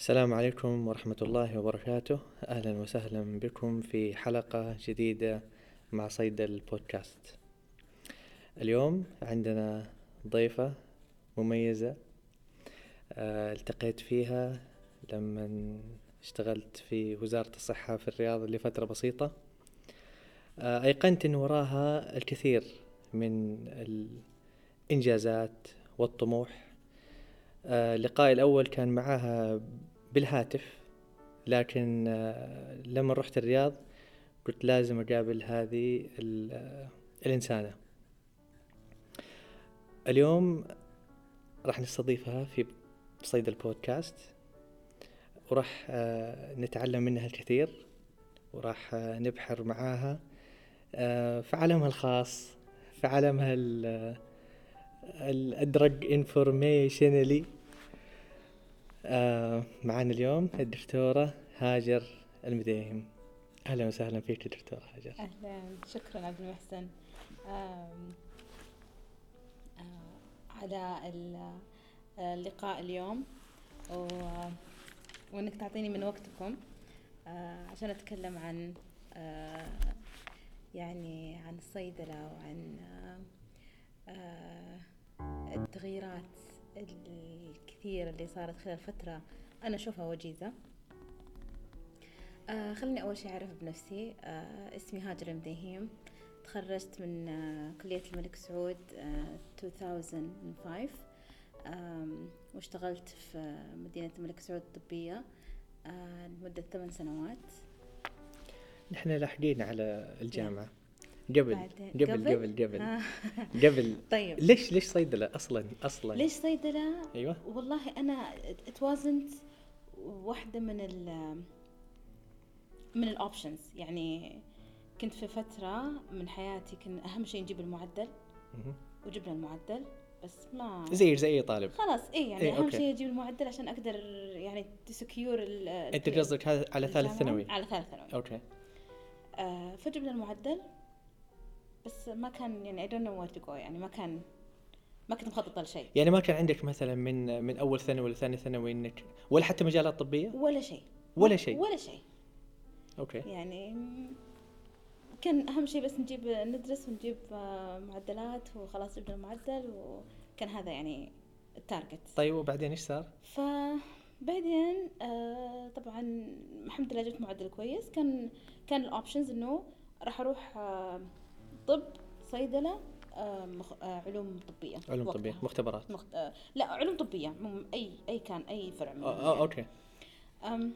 السلام عليكم ورحمة الله وبركاته. أهلا وسهلا بكم في حلقة جديدة مع صيد البودكاست. اليوم عندنا ضيفة مميزة آه، التقيت فيها لما اشتغلت في وزارة الصحة في الرياض لفترة بسيطة. آه، أيقنت أن وراها الكثير من الإنجازات والطموح. آه، لقائي الأول كان معها بالهاتف لكن آه، لما رحت الرياض قلت لازم أقابل هذه ال- الإنسانة. اليوم راح نستضيفها في صيد البودكاست وراح آه، نتعلم منها الكثير وراح آه، نبحر معاها آه، في عالمها الخاص في عالمها ال- الأدرج انفورميشنالي آه معنا اليوم الدكتورة هاجر المديهم. أهلا وسهلا فيك دكتورة هاجر. أهلا. شكرا عبد المحسن. آه، على ال- اللقاء اليوم. و... وإنك تعطيني من وقتكم آه، عشان أتكلم عن آه، يعني عن الصيدلة وعن آه، آه، التغييرات الكثيرة اللي صارت خلال فترة أنا أشوفها وجيزة. آه خليني أول شيء أعرف بنفسي. آه اسمي هاجر المديهيم تخرجت من آه كلية الملك سعود آه 2005 آم، واشتغلت في مدينة الملك سعود الطبية آه لمدة ثمان سنوات. نحن لاحقين على الجامعة. قبل قبل قبل؟ قبل قبل. آه. قبل. طيب. ليش ليش صيدلة أصلا؟ أصلا. ليش صيدلة؟ أيوه. والله أنا it wasn't واحدة من ال من الاوبشنز يعني كنت في فترة من حياتي كان أهم شيء نجيب المعدل. وجبنا المعدل بس ما زي زي أي طالب. خلاص اي يعني إيه، أهم. شيء أجيب المعدل عشان أقدر يعني to secure أنت قصدك هذا على ثالث ثانوي؟ على ثالث ثانوي. okay. آه فجبنا المعدل. بس ما كان يعني I don't know where to go يعني ما كان ما كنت مخططة لشيء. يعني ما كان عندك مثلا من من أول ثانوي ولا ثاني ثانوي إنك ولا حتى مجالات طبية؟ ولا شيء. ولا شيء. ولا شيء. okay. يعني كان أهم شيء بس نجيب ندرس ونجيب آه، معدلات وخلاص جبنا المعدل وكان هذا يعني ال target. طيب وبعدين إيش صار؟ فبعدين آه طبعا الحمد لله جبت معدل كويس. كان كان ال options إنه راح أروح آه طب صيدلة آه مخ... آه علوم طبية. علوم وقتها. طبية مختبرات. مخ... آه لا علوم طبية. مم- أي أي كان أي فرع من أو- okay. أم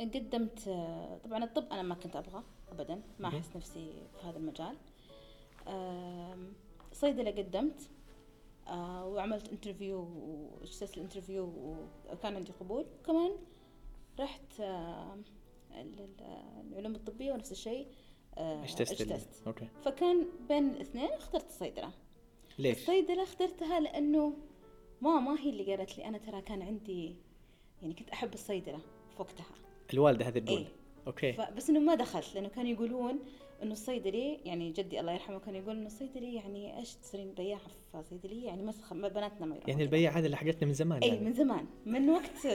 قدمت آه، طبعا الطب أنا ما كنت أبغى ابدا. ما. أحس نفسي في هذا المجال. أم، صيدلة قدمت آه، وعملت interview واجتزت ال interview وكان عندي قبول. كمان رحت آه، ال- العلوم الطبية ونفس الشيء. آه، ال- اجتزت okay. فكان بين الاثنين اخترت الصيدله ليش؟ الصيدلة اخترتها لأنه ماما هي اللي قالت لي أنا ترى كان عندي يعني كنت أحب الصيدلة في وقتها الوالدة هذه تقول. إيه. أوكي. بس إنه ما دخلت لأنه كانوا يقولون إنه الصيدلي يعني جدي الله يرحمه كان يقول إنه الصيدلي يعني إيش تصيرين بياعة في صيدلية؟ يعني مسخ بناتنا ما يروحون يعني. البياع هذا لحقتنا من زمان اي يعني. من زمان. من وقت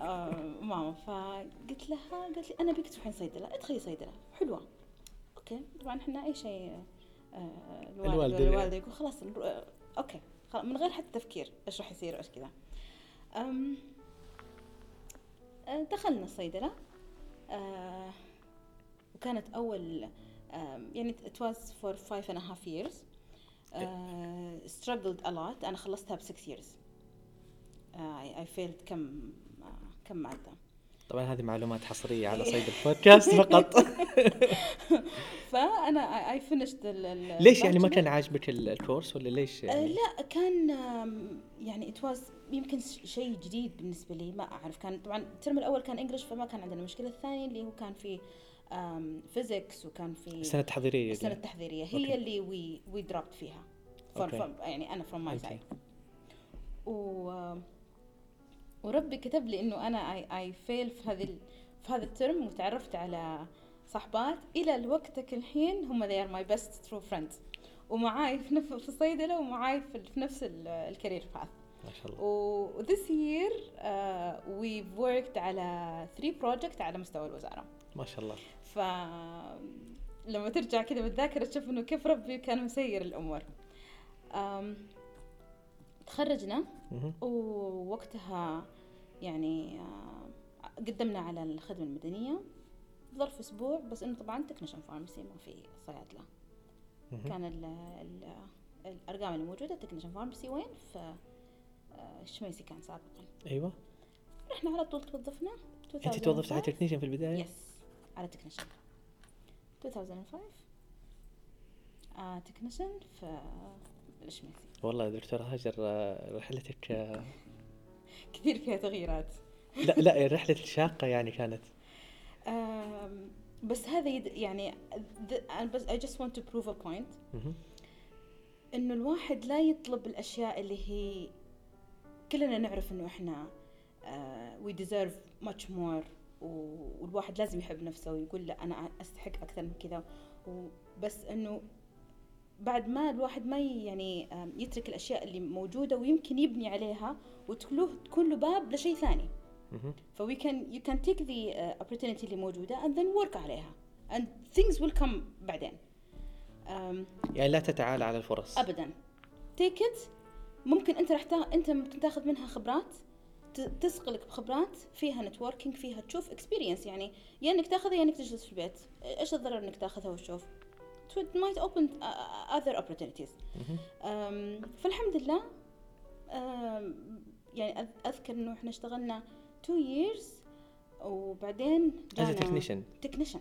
آه ماما. فقلت لها قالت لي أنا أبيك تروحين صيدلة؟ ادخلي صيدلة. حلوة. okay طبعا إحنا أي شيء آه الوالد الوالد- ولا الوالده يقول خلاص آه، okay خلاص من غير حتى تفكير إيش راح يصير وإيش كذا. آه، دخلنا الصيدلة آه وكانت أول يعني it was for five and a half years. آه struggled a lot. أنا خلصتها ب six years. آه I, I failed كم آه كم مادة. طبعا هذه معلومات حصرية على صيد البودكاست فقط. finished ال ال ليش يعني ما. كان عاجبك ال- الكورس ولا ليش آه يعني؟ لا كان يعني it was يمكن شيء جديد بالنسبة لي ما أعرف كان طبعا الترم الأول كان English فما كان عندنا المشكلة الثانية اللي هو كان في physics وكان في السنة التحضيرية السنة دي. التحضيرية okay. هي اللي we we dropped فيها okay. from يعني from my okay. side و وربي كتب لي إنه أنا I, I fail في هذه في هذا الترم وتعرفت على صحبات إلى الوقتك الحين هم they are my best true friends. ومعاي في نف- في الصيدلة ومعاي في, نفس الكارير باث ما شاء الله. و this year uh, we've worked على three project على مستوى الوزارة. ما شاء الله. ف لما ترجع كذا بالذاكرة تشوف إنه كيف ربي كان مسير الأمور. أم، تخرجنا. ووقتها يعني آه، قدمنا على الخدمة المدنية. ظرف أسبوع بس إنه طبعا technician pharmacy ما في صيادلة. مهم. كان ال ال الأرقام اللي موجودة technician pharmacy وين؟ في آه، الشميسي كان سابقا. أيوه. رحنا على طول توظفنا. أنت توظفت على 2005. تكنيشن في البداية؟ yes على technician 2005 آه technician في الشميسي. والله يا دكتور هاجر آه، رحلتك آه، كثير فيها تغييرات. لا لا رحلة شاقة يعني كانت. بس هذا يد يعني أنا بس I just want to prove a point. إنه الواحد لا يطلب الأشياء اللي هي كلنا نعرف إنه إحنا uh, we deserve much more والواحد لازم يحب نفسه ويقول لا أنا أستحق أكثر من كذا. وبس إنه بعد ما الواحد ما يعني يترك الأشياء اللي موجودة ويمكن يبني عليها وتكون تكون له باب لشيء ثاني. مهم. ف we can you can take the uh, opportunity اللي موجودة and then work عليها. And things will come بعدين. Um, يعني لا تتعالى على الفرص. ابدا. take it ممكن أنت راح تا... أنت ممكن تاخذ منها خبرات ت- تسقلك بخبرات فيها networking فيها تشوف experience يعني يا إنك تاخذها يا إنك تجلس في البيت. إيش الضرر إنك تاخذها وتشوف؟ It might open uh, other opportunities. أم، فالحمد لله أم، يعني أذكر إنه إحنا اشتغلنا two years وبعدين جانا technician. تكنيشن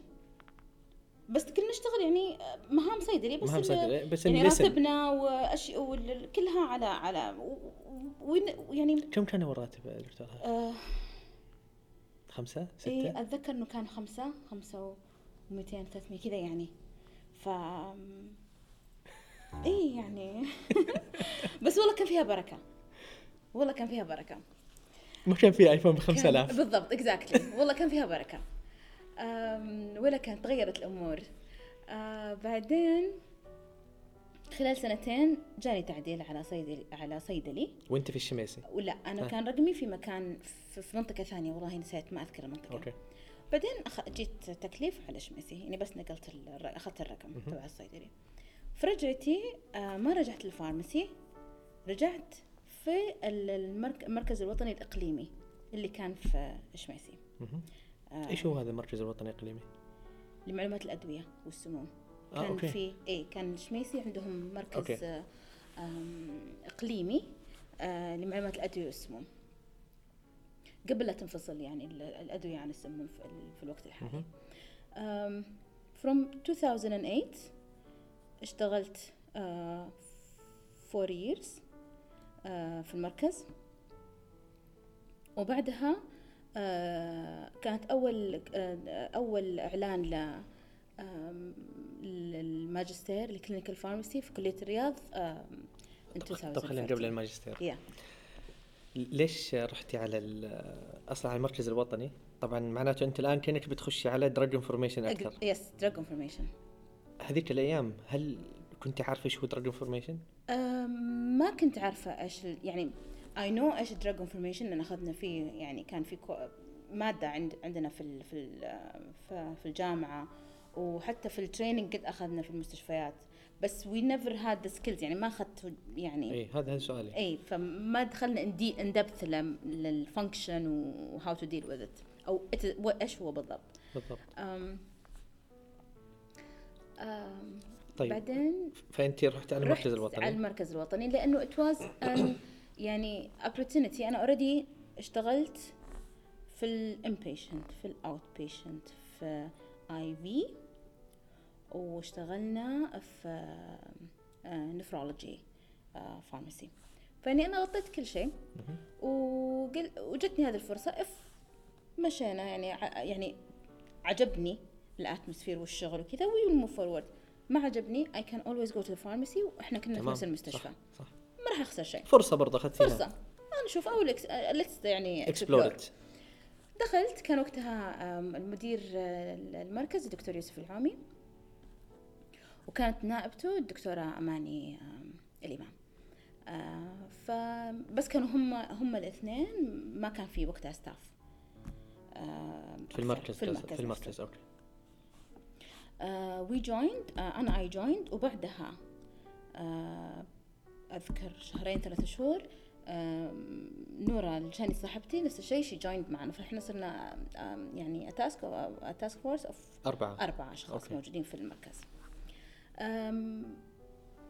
بس كنا نشتغل يعني مهام صيدلي بس مهام صيدلة بس يعني راتبنا وأش... وال- كلها على على ويعني كم كان هو الراتب دكتور؟ آه خمسة؟ إيه ستة؟ أتذكر إنه كان خمسة خمسة ومئتين ثلاثمية كذا يعني. ف إيه يعني. بس والله كان فيها بركة. والله كان فيها بركة. ما كان في even ب كان- 5000 بالضبط exactly والله كان فيها بركة. ولا كانت تغيرت الأمور. آه بعدين خلال سنتين جاني تعديل على صيدلي على صيدلي. وأنت في الشميسي ولا أنا آه. كان رقمي في مكان في, في منطقة ثانية والله نسيت ما أذكر المنطقة. okay. بعدين أخ... جيت تكليف على شمسي يعني بس نقلت. أخذت الرقم. تبع الصيدلي. فرجعتي آه ما رجعت لل pharmacy. رجعت في ال- المرك... المركز الوطني الإقليمي اللي كان في شميسي مهم. آه. إيش هو هذا المركز الوطني الإقليمي؟ لمعلومات الأدوية والسموم آه كان okay. في اي كان الشميسي عندهم مركز okay. آه آه لمعلومات الأدوية والسموم قبل لا تنفصل يعني ال- الأدوية عن السموم في, ال- في الوقت الحالي. from 2008 اشتغلت uh, four years. في المركز وبعدها uh, كانت أول uh, أول إعلان ل للماجستير ل clinical pharmacy في كلية الرياض طب 2013 خلينا قبل الماجستير yeah. ليش رحتي على أصلا على المركز الوطني؟ طبعا معناته أنت الآن كأنك بتخشي على drug information أكثر yes drug information هذيك الأيام هل كنت عارفة هو drug information؟ ما كنت عارفة إيش يعني I know إيش ال drug information لأن أخذنا فيه يعني كان في مادة عند عندنا في ال في ال في- الجامعة وحتى في ال training قد أخذنا في المستشفيات. بس we never had the skills يعني ما أخذت يعني اي هذا سؤالي. اي فما دخلنا in de in depth لل function و how to deal with it أو إيش هو بالضبط. بالضبط. أم أم طيب. بعدين فانت رحت على المركز رحت الوطني؟ على المركز الوطني لأنه was an يعني opportunity. أنا already اشتغلت في ال inpatient في ال outpatient في اي في واشتغلنا في nephrology pharmacy فإني أنا غطيت كل شيء. وقل وجتني هذه الفرصة if مشينا يعني يعني عجبني ال atmosphere والشغل وكذا we move forward ما عجبني. اي كان always go to pharmacy وإحنا كنا في. نفس المستشفى. صح صح. ما راح أخسر شيء. فرصة برضه اخذتيها فرصة. أنا أشوف أو let's يعني explore. دخلت كان وقتها المدير آه، المركز الدكتور يوسف العومي وكانت نائبته الدكتورة أماني آم، الإمام آه فبس كانوا هم هم الاثنين ما كان في وقتها staff في المركز في المركز, في المركز okay. we joined أنا I joined وبعدها آه أذكر شهرين ثلاثة شهور آه نورا اللي كانت صاحبتي نفس الشيء she joined معنا. فإحنا صرنا آه يعني task task force of أربعة. أربعة أشخاص okay. موجودين في المركز.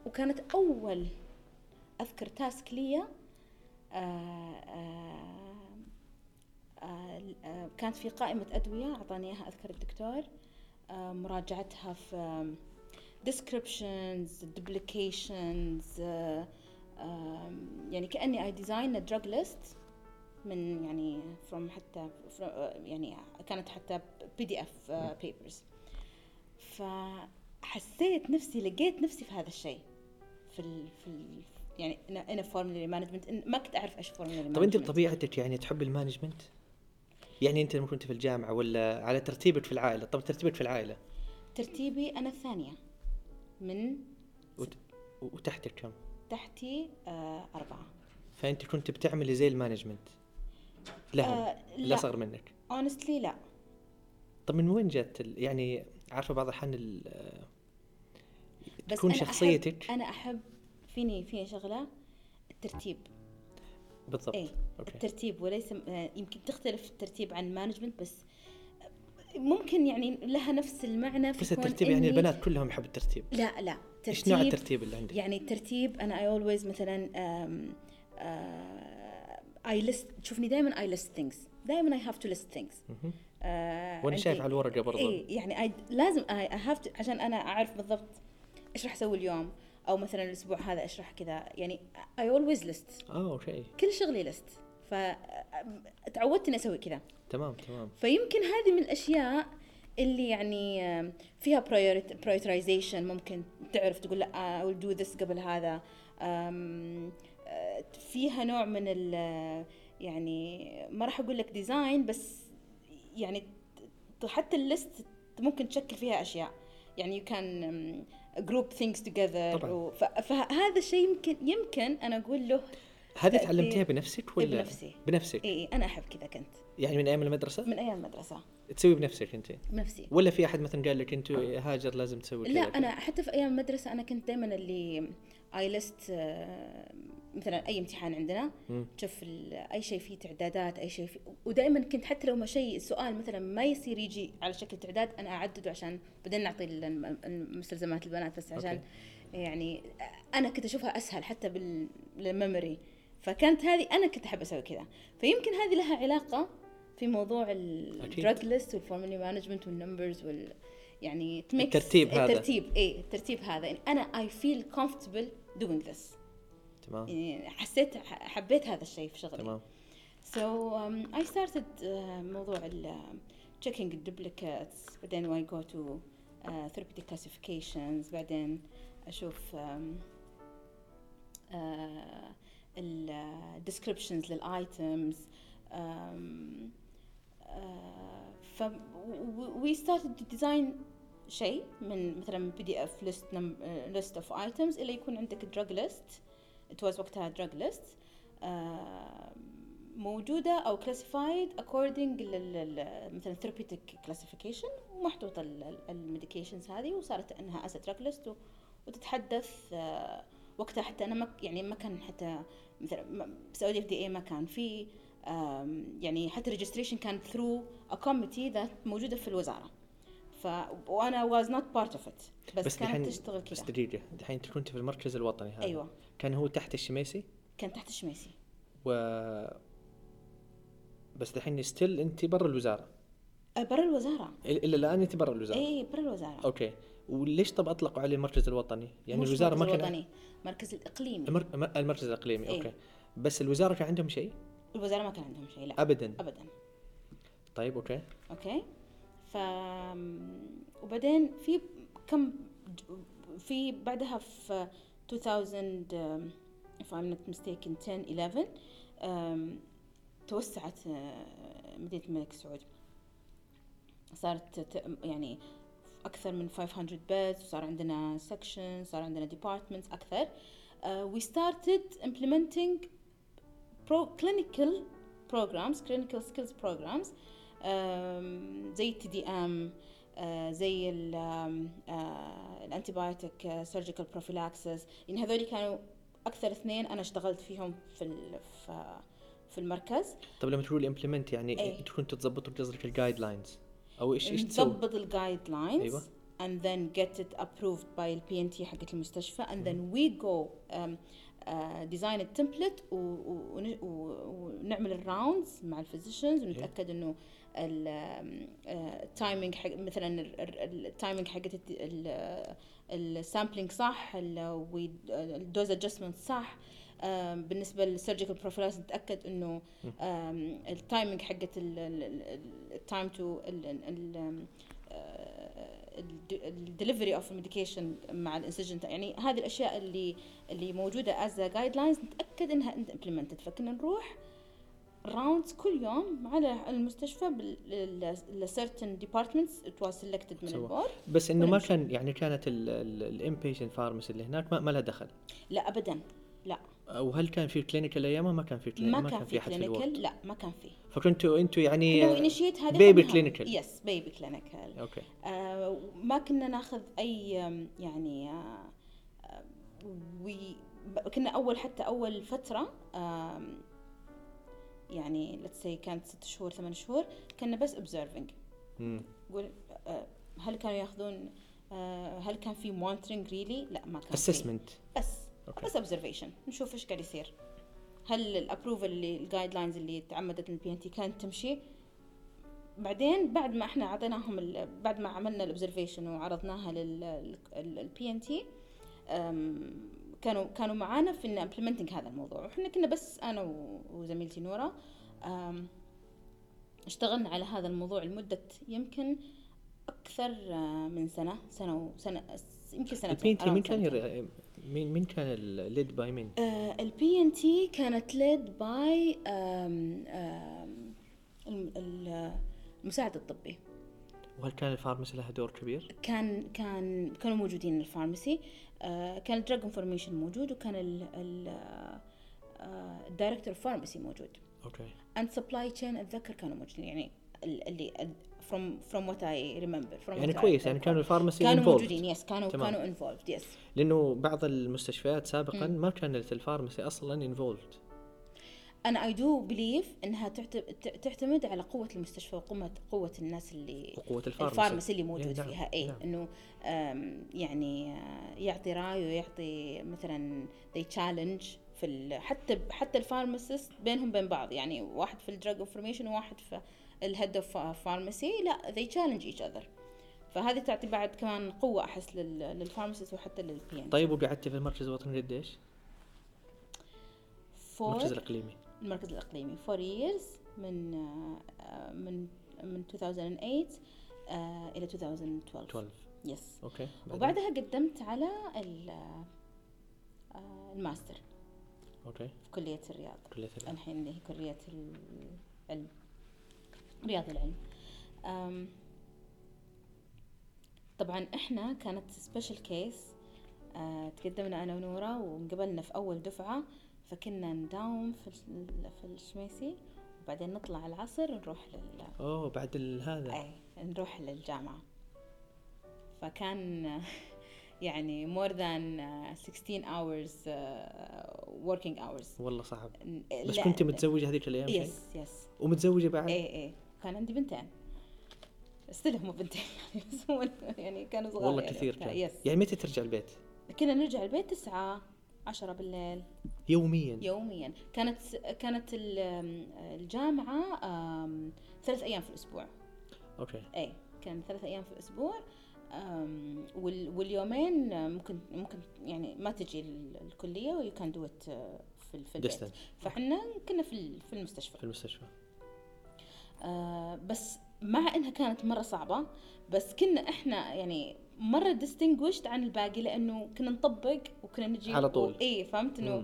وكانت أول أذكر task لي آه، آه، آه، آه، كانت في قائمة أدوية أعطاني إياها أذكر الدكتور. آه، مراجعتها في descriptions duplications آه، يعني كأني I design a drug list من يعني from حتى from آه، يعني كانت حتى PDF papers. فحسيت نفسي لقيت نفسي في هذا الشيء في ال في ال يعني أنا formulary management ما كنت أعرف إيش formulary طب أنت بطبيعتك يعني تحب ال management؟ يعني أنت لما كنت في الجامعة ولا على ترتيبك في العائلة؟ طب ترتيبك في العائلة؟ ترتيبي أنا الثانية. من وت... وتحتك كم؟ تحتي آه أربعة. فأنت كنت بتعملي زي ال management؟ لهم آه لا اصغر منك. honestly لا. طب من وين جت. يعني عارفة بعض الأحيان ال... بس تكون أنا أحب- شخصيتك؟ أنا أحب فيني فيني شغلة؟ الترتيب. بالضبط. إيه أوكي. الترتيب وليس آه، يمكن تختلف الترتيب عن management بس ممكن يعني لها نفس المعنى في بس الترتيب يعني البنات كلهم يحبوا الترتيب. لا لا. إيش نوع الترتيب اللي عندك؟ يعني الترتيب أنا I always مثلا I list تشوفني دائما I list things دائما I have to list مهم. وأنا شايف على الورقة برضه I يعني I لازم I have عشان أنا أعرف بالضبط إيش راح أسوي اليوم. أو مثلا الأسبوع هذا إيش راح كذا. يعني I always list آه شيء كل شغلي list فتعودت إني أسوي كذا. تمام تمام. فيمكن هذه من الأشياء اللي يعني فيها prioritization ممكن تعرف تقول لا will do this قبل هذا. فيها نوع من ال يعني ما راح أقول لك design بس يعني حتى الليست ممكن تشكل فيها أشياء. يعني you can طبعاً. و- ف- فهذا الشيء يمكن يمكن أنا أقول له هذه تعلمتيها بنفسك ولا بنفسي. بنفسك؟ اي أنا أحب كذا كنت. يعني من أيام المدرسة؟ من أيام المدرسة. تسوي بنفسك أنت؟ بنفسي. ولا في أحد مثلا قال لك أنت هاجر لازم تسوي كذا لا؟ أنا حتى في أيام المدرسة أنا كنت دائما اللي اي ليست مثلا أي امتحان عندنا. تشوف أي شيء فيه تعدادات أي شيء فيه ودائما كنت حتى لو ما شيء السؤال مثلا ما يصير يجي على شكل تعداد أنا أعدده عشان بعدين نعطي ال- المستلزمات البنات بس عشان أوكي. يعني أنا كنت أشوفها أسهل حتى بال memory فكانت هذه أنا كنت أحب أسوي كذا فيمكن هذه لها علاقة في موضوع أكيد. ال drug list وال formulary management وال numbers وال يعني الترتيب هذا. الترتيب إيه الترتيب هذا يعني أنا I feel comfortable doing this تمام يعني حسيت حبيت هذا الشيء في شغلي تمام so um, I started uh, موضوع ال uh, checking duplicates بعدين I go to uh, therapeutic classifications بعدين أشوف um, uh, ال uh, descriptions um, uh, ف we started to design شيء من مثلا PDF list num- uh, list of items إلى يكون عندك drug list was وقتها drug list uh, موجودة أو classified according لل مثلا therapeutic classification ومحطوطة ال medications هذه وصارت إنها drug list و- وتتحدث آه، وقتها حتى أنا ما يعني ما كان حتى مثلا Saudi FDA ما كان في يعني حتى registration كان through a committee that موجودة في الوزارة. ف وأنا was not part of it. بس, بس كانت تشتغل بس كذا دقيقة دحين كنت في المركز الوطني هذا. أيوة. كان هو تحت الشميسي كان تحت الشميسي و بس دحين still انت برا الوزارة؟ آه، برا الوزارة. إل- الا الآن انت برا الوزارة؟ إي برا الوزارة. أوكي. وليش طب أطلقوا عليه المركز الوطني؟ يعني مش الوزارة ما المركز كان الوطني مركز الإقليمي. المر... المركز الإقليمي إيه. أوكي. بس الوزارة كان عندهم شيء؟ الوزارة ما كان عندهم شيء لا. ابدا. أبدا. طيب أوكي. أوكي. ف وبعدين في كم في بعدها في 2000 um, if I'm not mistaken 10 11 um, توسعت uh, مدينة الملك سعود صارت يعني أكثر من 500 bed وصار عندنا section صار عندنا departments أكثر uh, we started implementing pro clinical programs clinical skills programs um, زي ال TDM زي ال antibiotic surgical prophylaxis يعني هذول كانوا أكثر اثنين أنا اشتغلت فيهم في في المركز طب لما تقول implement يعني إيه. أنتوا كنتوا تظبطوا قصدك ال guidelines أو إيش إيش تسوي؟ نظبط ال guidelines أيوة. and then get it approved by ال P&T حقت المستشفى and then we go um, design ال template ونعمل ال rounds مع ال physicians ونتأكد إنه ال timing حق مثلا ال timing حقت ال sampling صح ال dose adjustment صح. بالنسبة لل surgical prophylaxis نتأكد إنه التايمينج حقت التايم تو الدليفري اوف الميديكيشن مع ال incision. يعني هذه الأشياء اللي اللي موجودة as guidelines نتأكد إنها implemented فكنا نروح rounds كل يوم على المستشفى ل certain departments it was selected من. ال board. بس إنه ما. كان يعني كانت ال inpatient pharmacy اللي هناك ما, ما لها دخل. لا ابدا. لا. وهل كان في clinical أيامها؟ ما كان في clinical ما كان في clinical لا ما كان في. فكنتوا أنتوا يعني baby. clinical yes baby clinical أوكي. آه، ما كنا ناخذ أي يعني آه، آه، we ب- كنا أول حتى أول فترة آم، يعني say كانت ست شهور ثمان شهور كنا بس observing. قول آه، هل كانوا ياخذون آه، هل كان في monitoring really لا ما كان في. assessment بس أوكي. بس observation نشوف إيش قاعد يصير هل ال approval اللي ال guidelines اللي اعتمدت ال P&T كانت تمشي بعدين بعد ما إحنا أعطيناهم بعد ما عملنا ال observation وعرضناها لل P&T كانوا كانوا معانا في in implementing هذا الموضوع وإحنا كنا بس أنا وزميلتي نورا أم، اشتغلنا على هذا الموضوع لمدة يمكن أكثر آه، من سنة سنة وسنه يمكن سنة ال P&T مين كان. مين مين كان ال led by مين؟ ال P&T كانت led by المساعد الطبي وهل كان ال pharmacy لها دور كبير؟ كان كان كانوا موجودين ال pharmacy كان ال drug information موجود وكان ال director of pharmacy موجود okay and supply chain اتذكر كانوا موجودين يعني ال- اللي from from what I remember يعني كويس يعني كانوا ال pharmacy كانوا involved. موجودين yes كانوا تمام. كانوا involved yes لأنه بعض المستشفيات سابقا مم. ما كانت ال pharmacy أصلا involved أنا I do believe إنها تعتمد على قوة المستشفى وقوه قوة الناس اللي وقوة ال pharmacy. ال pharmacy اللي موجود نعم، فيها. اي نعم. إنه يعني آه، يعطي رأي ويعطي مثلا they challenge في حتى حتى ال pharmacist بينهم بين بعض. يعني واحد في ال drug information وواحد في ال head of pharmacy لا they challenge each other. فهذه تعطي بعد كمان قوة أحس لل pharmacist وحتى للبي طيب وقعدت في المركز الوطني قديش؟ المركز الإقليمي. المركز الإقليمي. 4 years من آه، من من 2008 آه، إلى 2012 12 yes okay بعدين؟ وبعدها قدمت على آه، ال master. okay في كلية الرياض. كلية العلم. الحين اللي هي كلية العلم رياض العلم. طبعا إحنا كانت special case تقدمنا أنا ونورا وانقبلنا في أول دفعة فكنا نداوم في في الشميسي وبعدين نطلع العصر نروح لل أوه بعد هذا. اي نروح للجامعة. فكان يعني more than 16 hours uh, working hours. والله صعب. بس كنت متزوجة هذيك الأيام شيء؟ yes yes ومتزوجة بعد؟ اي اي كان عندي بنتين. still هم بنتين يعني بس يعني كانوا صغار والله يعني. كثير كان. yes يعني متى ترجع البيت؟ كنا نرجع البيت تسعة. عشرة بالليل. يوميا. يوميا. كانت كانت ال- الجامعة ثلاث أيام في الأسبوع. okay. اي كان ثلاث أيام في وال- واليومين آه، ممكن ممكن يعني ما تجي ال- الكلية و you can do it في ال- في البيت. فاحنا كنا في في المستشفى. في المستشفى. آه بس مع إنها كانت مرة صعبة بس كنا إحنا يعني مرة distinguished عن الباقي لأنه كنا نطبق وكنا نجي على طول. اي فهمت إنه.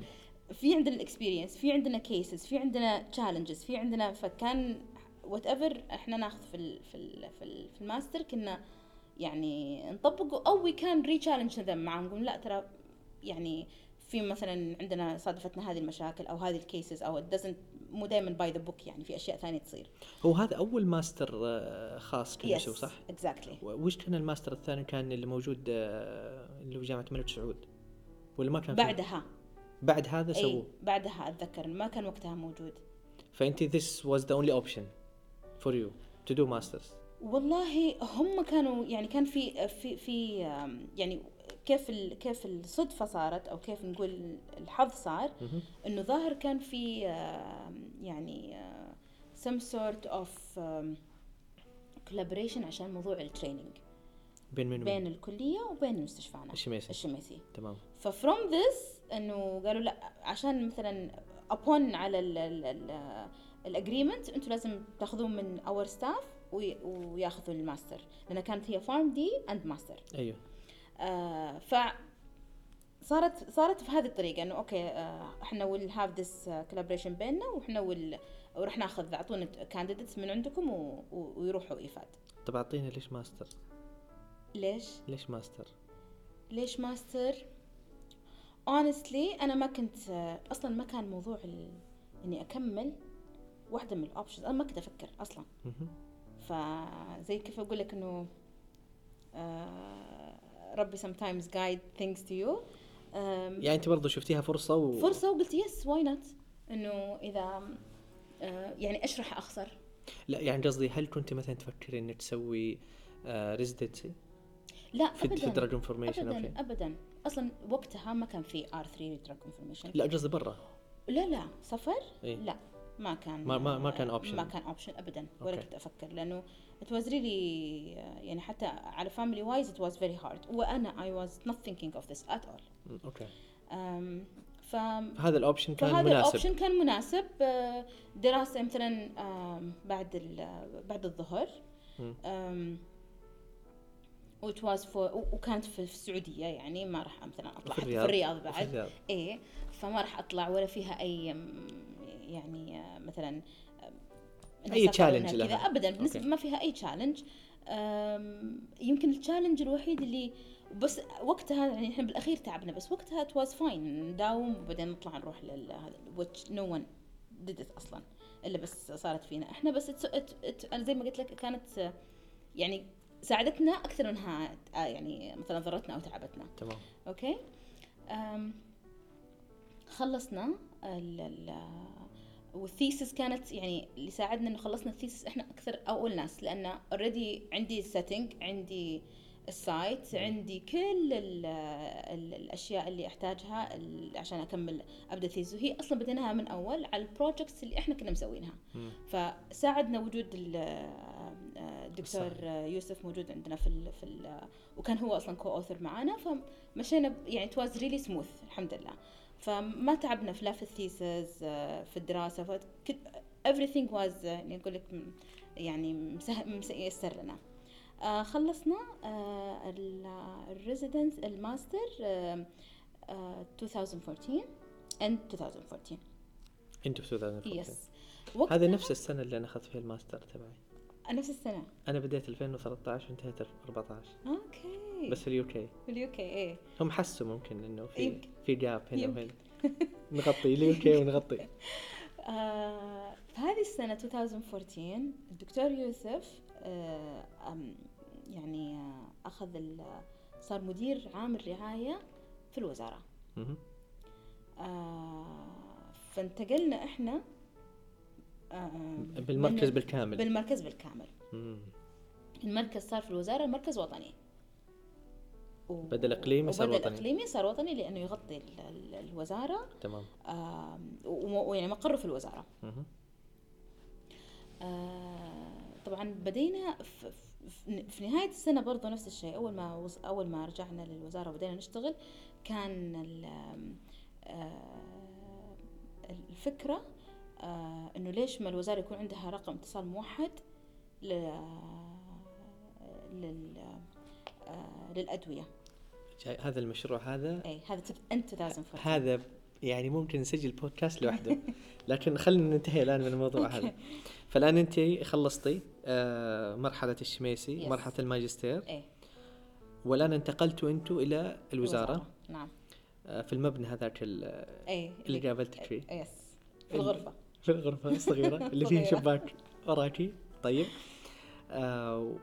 في عندنا ال experience في عندنا cases في عندنا challenges في عندنا فكان whatever إحنا ناخذ في ال في ال في, ال في الماستر كنا يعني نطبقه أو we can re-challenge them معاهم نقول لا ترى يعني في مثلا عندنا صادفتنا هذه المشاكل أو هذه ال cases أو it doesn't مو دائما by the book يعني في أشياء ثانية تصير. هو هذا أول ماستر آه، خاص كان يسوي صح؟ exactly وش كان الماستر الثاني كان اللي موجود آه، اللي في جامعة الملك سعود؟ ولا ما كان؟ بعدها. بعد هذا سووه؟ بعدها أتذكر. ما كان وقتها موجود. فأنت this was the only option for you to do masters. والله هم كانوا يعني كان في في في يعني كيف كيف الصدفة صارت أو كيف نقول الحظ صار. إنه ظاهر كان في يعني sort of آم، collaboration عشان موضوع ال training بين من بين الكلية وبين مستشفانا. الشميسي الشميسي تمام. ف from this إنه قالوا لا عشان مثلا upon على ال agreement أنتم لازم تاخذون من our staff وياخذوا الماستر لأن كانت هي PharmD and master أيوه. آه ف صارت صارت في هذه الطريقة إنه okay آه إحنا will have this collaboration بيننا وإحنا will وراح ناخذ أعطونا candidates من عندكم و... و... ويروحوا إيفاد طب اعطينا ليش ماستر ليش؟ ليش ماستر ليش ماستر؟ honestly أنا ما كنت أصلا ما كان موضوع ال... إني أكمل واحدة من ال options أنا ما كنت أفكر أصلا. فزي كيف أقول لك إنه آه ربي sometimes guide things to you. آم، يعني انت برضو شفتيها فرصة و... فرصة وقلت yes why not إنه إذا آه يعني إيش راح أخسر؟ لا يعني قصدي هل كنت مثلا تفكري إنك تسوي residency لا في في ابدا. drug information ابدا ابدا. أصلا وقتها ما كان في R 3 drug information لا قصدي برا. لا لا. سفر؟ إيه؟ لا. ما كان ما- ما- ما كان option. ما كان option ابدا. ولا. كنت أفكر. لأنه it was really يعني حتى على family wise it was very hard. وأنا I was not thinking of this at all. okay. أم، ف هذا ال option كان فهذا مناسب. الاوبشن كان مناسب دراسة مثلا آم، بعد بعد الظهر. أم، which was for وكانت في في السعودية يعني ما راح مثلا أطلع. في الرياض. في الرياض في بعد. الرياض. إيه فما راح أطلع ولا فيها أي يعني آه، مثلا وإنها كذا. لها. ابدا بالنسبة okay. ما فيها أي challenge يمكن ال challenge الوحيد اللي بس وقتها يعني إحنا بالأخير تعبنا بس وقتها it was fine نداوم وبعدين نطلع نروح لل هذا which no one did it أصلا إلا بس صارت فينا. إحنا بس it, it, أنا زي ما قلت لك كانت يعني ساعدتنا أكثر منها يعني مثلا ضرتنا أو تعبتنا. تمام. okay؟ خلصنا ال ال وال thesis كانت يعني اللي ساعدنا إنه خلصنا ال thesis إحنا أكثر أول ناس لأن already عندي ال setting عندي ال site عندي كل ال ال الأشياء اللي أحتاجها عشان أكمل ابدا thesis وهي أصلا بديناها من أول على ال projects اللي إحنا كنا مسوينها. فساعدنا وجود ال- الدكتور صحيح. يوسف موجود عندنا في ال في ال وكان هو أصلا co-author معانا فمشينا يعني was really smooth الحمد لله فما تعبنا في لا في ال thesis في الدراسة ف everything was آه، يعني أقول لك يعني مسه- مس- يسر لنا آه خلصنا آه ال residence ال master آه آه 2014 end 2014 أنتوا في 2014 yes هذه نفس السنة اللي أنا أخذت فيها الماستر تبعي. نفس السنة. أنا بديت 2013 وانتهيت 14 okay بس في ال UK. في ال UK إيه. هم حسوا ممكن إنه في. في gap هنا. وهنا نغطي ال UK ونغطي آه في هذه السنة 2014 الدكتور يوسف آه يعني آه أخذ صار مدير عام الرعاية في الوزارة. آه فانتقلنا إحنا آه بالمركز بالكامل بالمركز بالكامل. المركز صار في الوزارة مركز وطني بدل إقليمي صار وطني. إقليمي صار وطني لأنه يغطي ال- ال- الوزارة تمام و- ويعني مقره في الوزارة مهم. آه، طبعا بدينا في, في, نهاية السنة برضو نفس الشيء أول ما وص- أول ما رجعنا للوزارة وبدينا نشتغل كان آه، الفكرة آه، إنه ليش ما الوزارة يكون عندها رقم اتصال موحد ل لل آه، للأدوية. جاي- هذا المشروع هذا؟ أي هذا أنت 2014 هذا يعني ممكن نسجل بودكاست لوحده. لكن خلينا ننتهي الآن من الموضوع هذا. فالآن أنت خلصتي آه، مرحلة الشميسي Yes. مرحلة الماجستير. إيه. والآن انتقلتوا أنتوا إلى الوزارة. نعم. آه، في المبنى هذاك اي اللي قابلتك فيه. يس في الغرفة. في الغرفة الصغيرة اللي فيه صغيرة. شباك وراكي. طيب. آه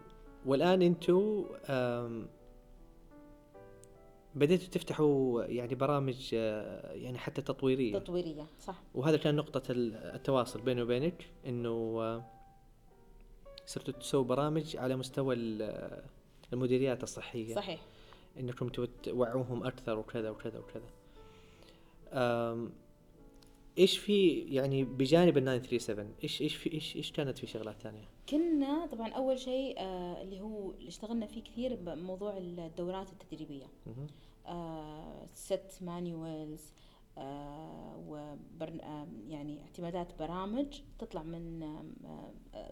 والآن أنتوا آم، بديتوا تفتحوا يعني برامج آه يعني حتى تطويرية. تطويرية صح. وهذا كان نقطة ال- التواصل بيني وبينك إنه آه، صرتوا تسووا برامج على مستوى ال- المديريات الصحية. صحيح. إنكم توعوهم أكثر وكذا وكذا وكذا. إيش في يعني بجانب ال 937 إيش إيش في إيش إيش كانت في شغلات ثانية؟ كنا طبعا أول شيء آه اللي هو اللي اشتغلنا فيه كثير بموضوع الدورات التدريبية. آه ست مانيوالز آه وبرن آه يعني اعتمادات برامج تطلع من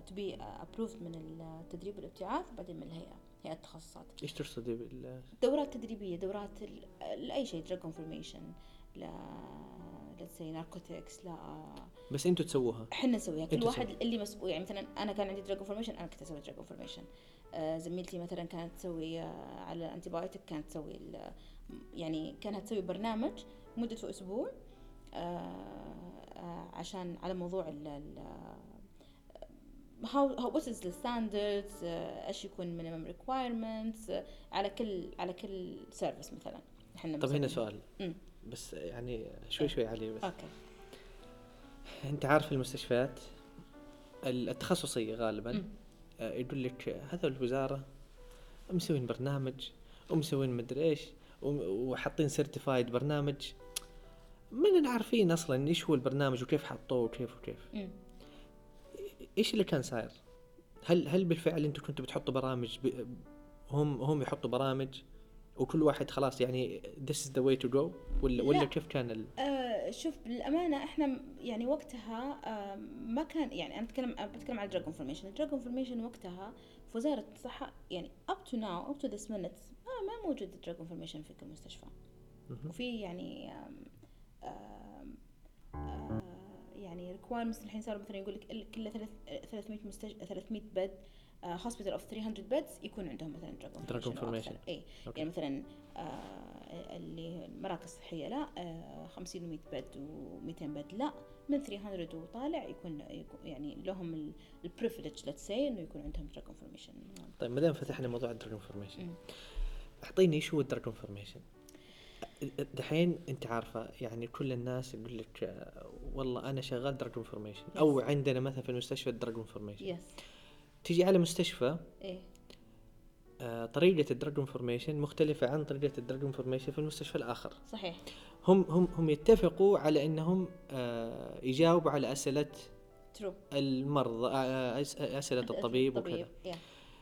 تبي ابروفد من التدريب والابتعاث بعدين من الهيئة هيئة التخصصات. إيش تقصدي بال؟ دورات تدريبية دورات لاي شيء دراج انفورميشن let's say ناركوتكس لا بس أنتوا تسووها إحنا نسويها كل واحد تسوي. اللي مسؤول يعني مثلا أنا كان عندي دراج انفورميشن أنا كنت أسوي دراج انفورميشن آه زميلتي مثلا كانت تسوي آه على ال antibiotic كانت تسوي يعني كانت تسوي برنامج مدته أسبوع آه عشان على موضوع ال how how what is the standards إيش يكون minimum requirements آه، على كل على كل service مثلا إحنا طب هنا. سؤال أمم. بس يعني شوي شوي علي بس okay أنت عارف المستشفيات ال- التخصصية غالبا. آه، يقول لك هذا الوزارة مسوين برنامج ومسوين مدري إيش وحاطين سيرتيفايد برنامج من عارفين أصلا إيش هو البرنامج وكيف حطوه وكيف وكيف. إيش اللي كان صاير؟ هل هل بالفعل أنتم كنتوا بتحطوا برامج ب... هم هم يحطوا برامج وكل واحد خلاص يعني this is the way to go ولا ولا لا. كيف كان ال... آه شوف بالامانه إحنا يعني وقتها آه ما كان يعني أنا بتكلم بتكلم عن drug information ال drug information وقتها في وزارة الصحة يعني up to now up to this minute آه ما موجود drug information في كل مستشفى. وفي يعني آم آه يعني requirements الحين صاروا مثلا يقول لك كل ثلاث- 300 مستشفى 300 bed hospital of 300 beds يكون عندهم مثلا drug Drug information. اي okay. يعني مثلا آه اللي المراكز الصحية لا آه 50 و100 bed و200 bed لا من 300 وطالع يكون, يكون يعني لهم ال privilege let's say إنه يكون عندهم drug information طيب ما دام فتحنا موضوع ال drug information. أعطيني إيش هو ال drug information دحين أنت عارفة يعني كل الناس يقول لك آه، والله أنا شغال drug information أو عندنا مثلا في المستشفى ال drug information yes تيجي على مستشفى إيه. آه، طريقة ال drug information مختلفة عن طريقة ال drug information في المستشفى الآخر. صحيح. هم هم هم يتفقوا على إنهم آه، يجاوبوا على أسئلة through المرضى آه، أس- أسئلة الطبيب وكذا. yeah.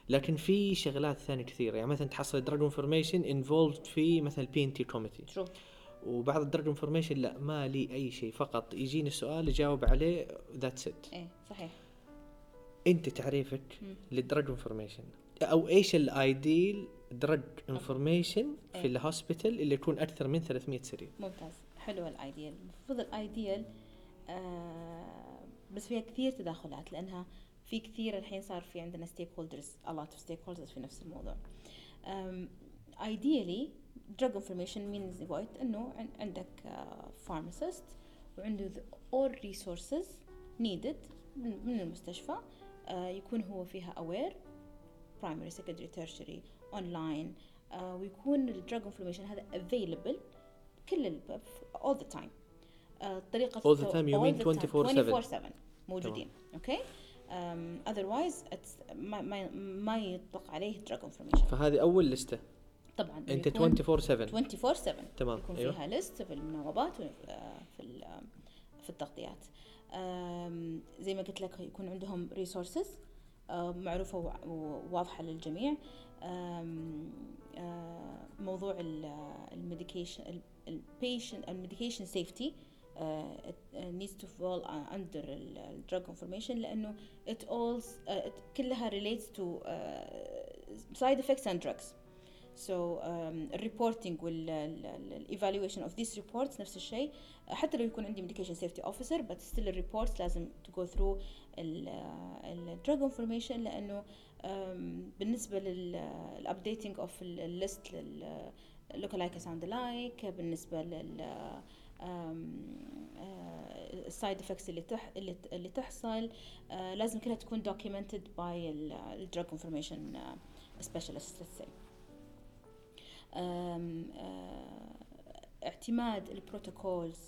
لكن في شغلات ثانية كثيرة يعني مثلا تحصل drug information involved في مثلا P&T committee true وبعض ال drug information لا ما لي أي شيء فقط. يجيني السؤال اجاوب عليه that's it إيه صحيح. أنت تعريفك مم. لل drug information أو إيش ال ideal drug information إيه. في ال hospital اللي يكون أكثر من 300 سرير. ممتاز. حلو ال ideal المفروض ال ideal آه بس فيها كثير تداخلات لأنها في كثير الحين صار في عندنا stakeholders a lot of stakeholders في نفس الموضوع. ideally drug information means what إنه عن- عندك uh, pharmacist وعنده the all resources needed من, المستشفى. يكون هو فيها aware primary secondary tertiary online. uh, ويكون ال drug information هذا available كل ال all the time. آه، طريقة All the time you mean the time 24/7. 24/7 موجودين okay it's ما ما ما يطلق عليه drug information فهذه أول لستة. طبعا أنت يكون 24 7 24 7 تمام يكون أيوه. فيها ليست في المناوبات وفي آه، في ال- في التغطيات. زي ما قلت لك يكون عندهم resources معروفة وع- وواضحة للجميع. آه، موضوع ال medication ال patient ال medication safety needs to fall under drug information لأنه it all uh, كلها relates to uh, side effects and drugs. So um, ال reporting وال evaluation of these reports نفس الشيء. حتى لو يكون عندي medication safety officer but still ال reports لازم to go through ال drug information لأنه بالنسبة لل updating of ال list look-alike sound-alike بالنسبة لل ال side effects اللي تح اللي, تحصل لازم كلها تكون documented by ال drug information specialist آم، آه اعتماد ال protocols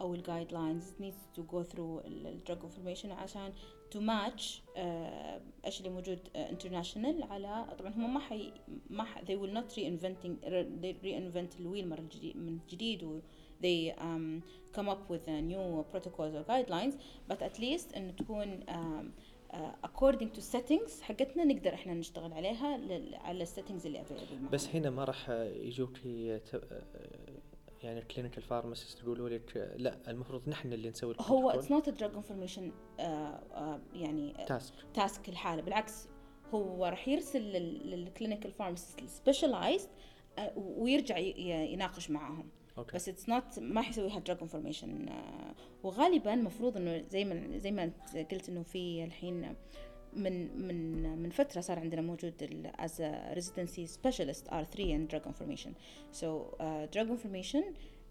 أو ال guidelines needs to go through ال drug information عشان to match آه، إيش اللي موجود international على طبعا هم ما حي ما ح, they will not reinventing they reinvent ال wheel مرة جديد من جديد و they um, come up with uh, new protocols or guidelines but at least انه تكون um, according to settings حقتنا نقدر إحنا نشتغل عليها على ال settings اللي available. بس هنا ما راح يجوك يعني ال clinical pharmacist يقولوا لك لا المفروض نحن اللي نسوي هو drug information uh, uh, يعني task task الحالة بالعكس هو راح يرسل لل clinical pharmacist ال specialized ويرجع يناقش معاهم. okay. بس it's not ما حيسويها drug information وغالبا المفروض إنه زي ما زي ما أنت قلت إنه في الحين من من من فترة صار عندنا موجود as residency specialist R 3 in drug information so drug information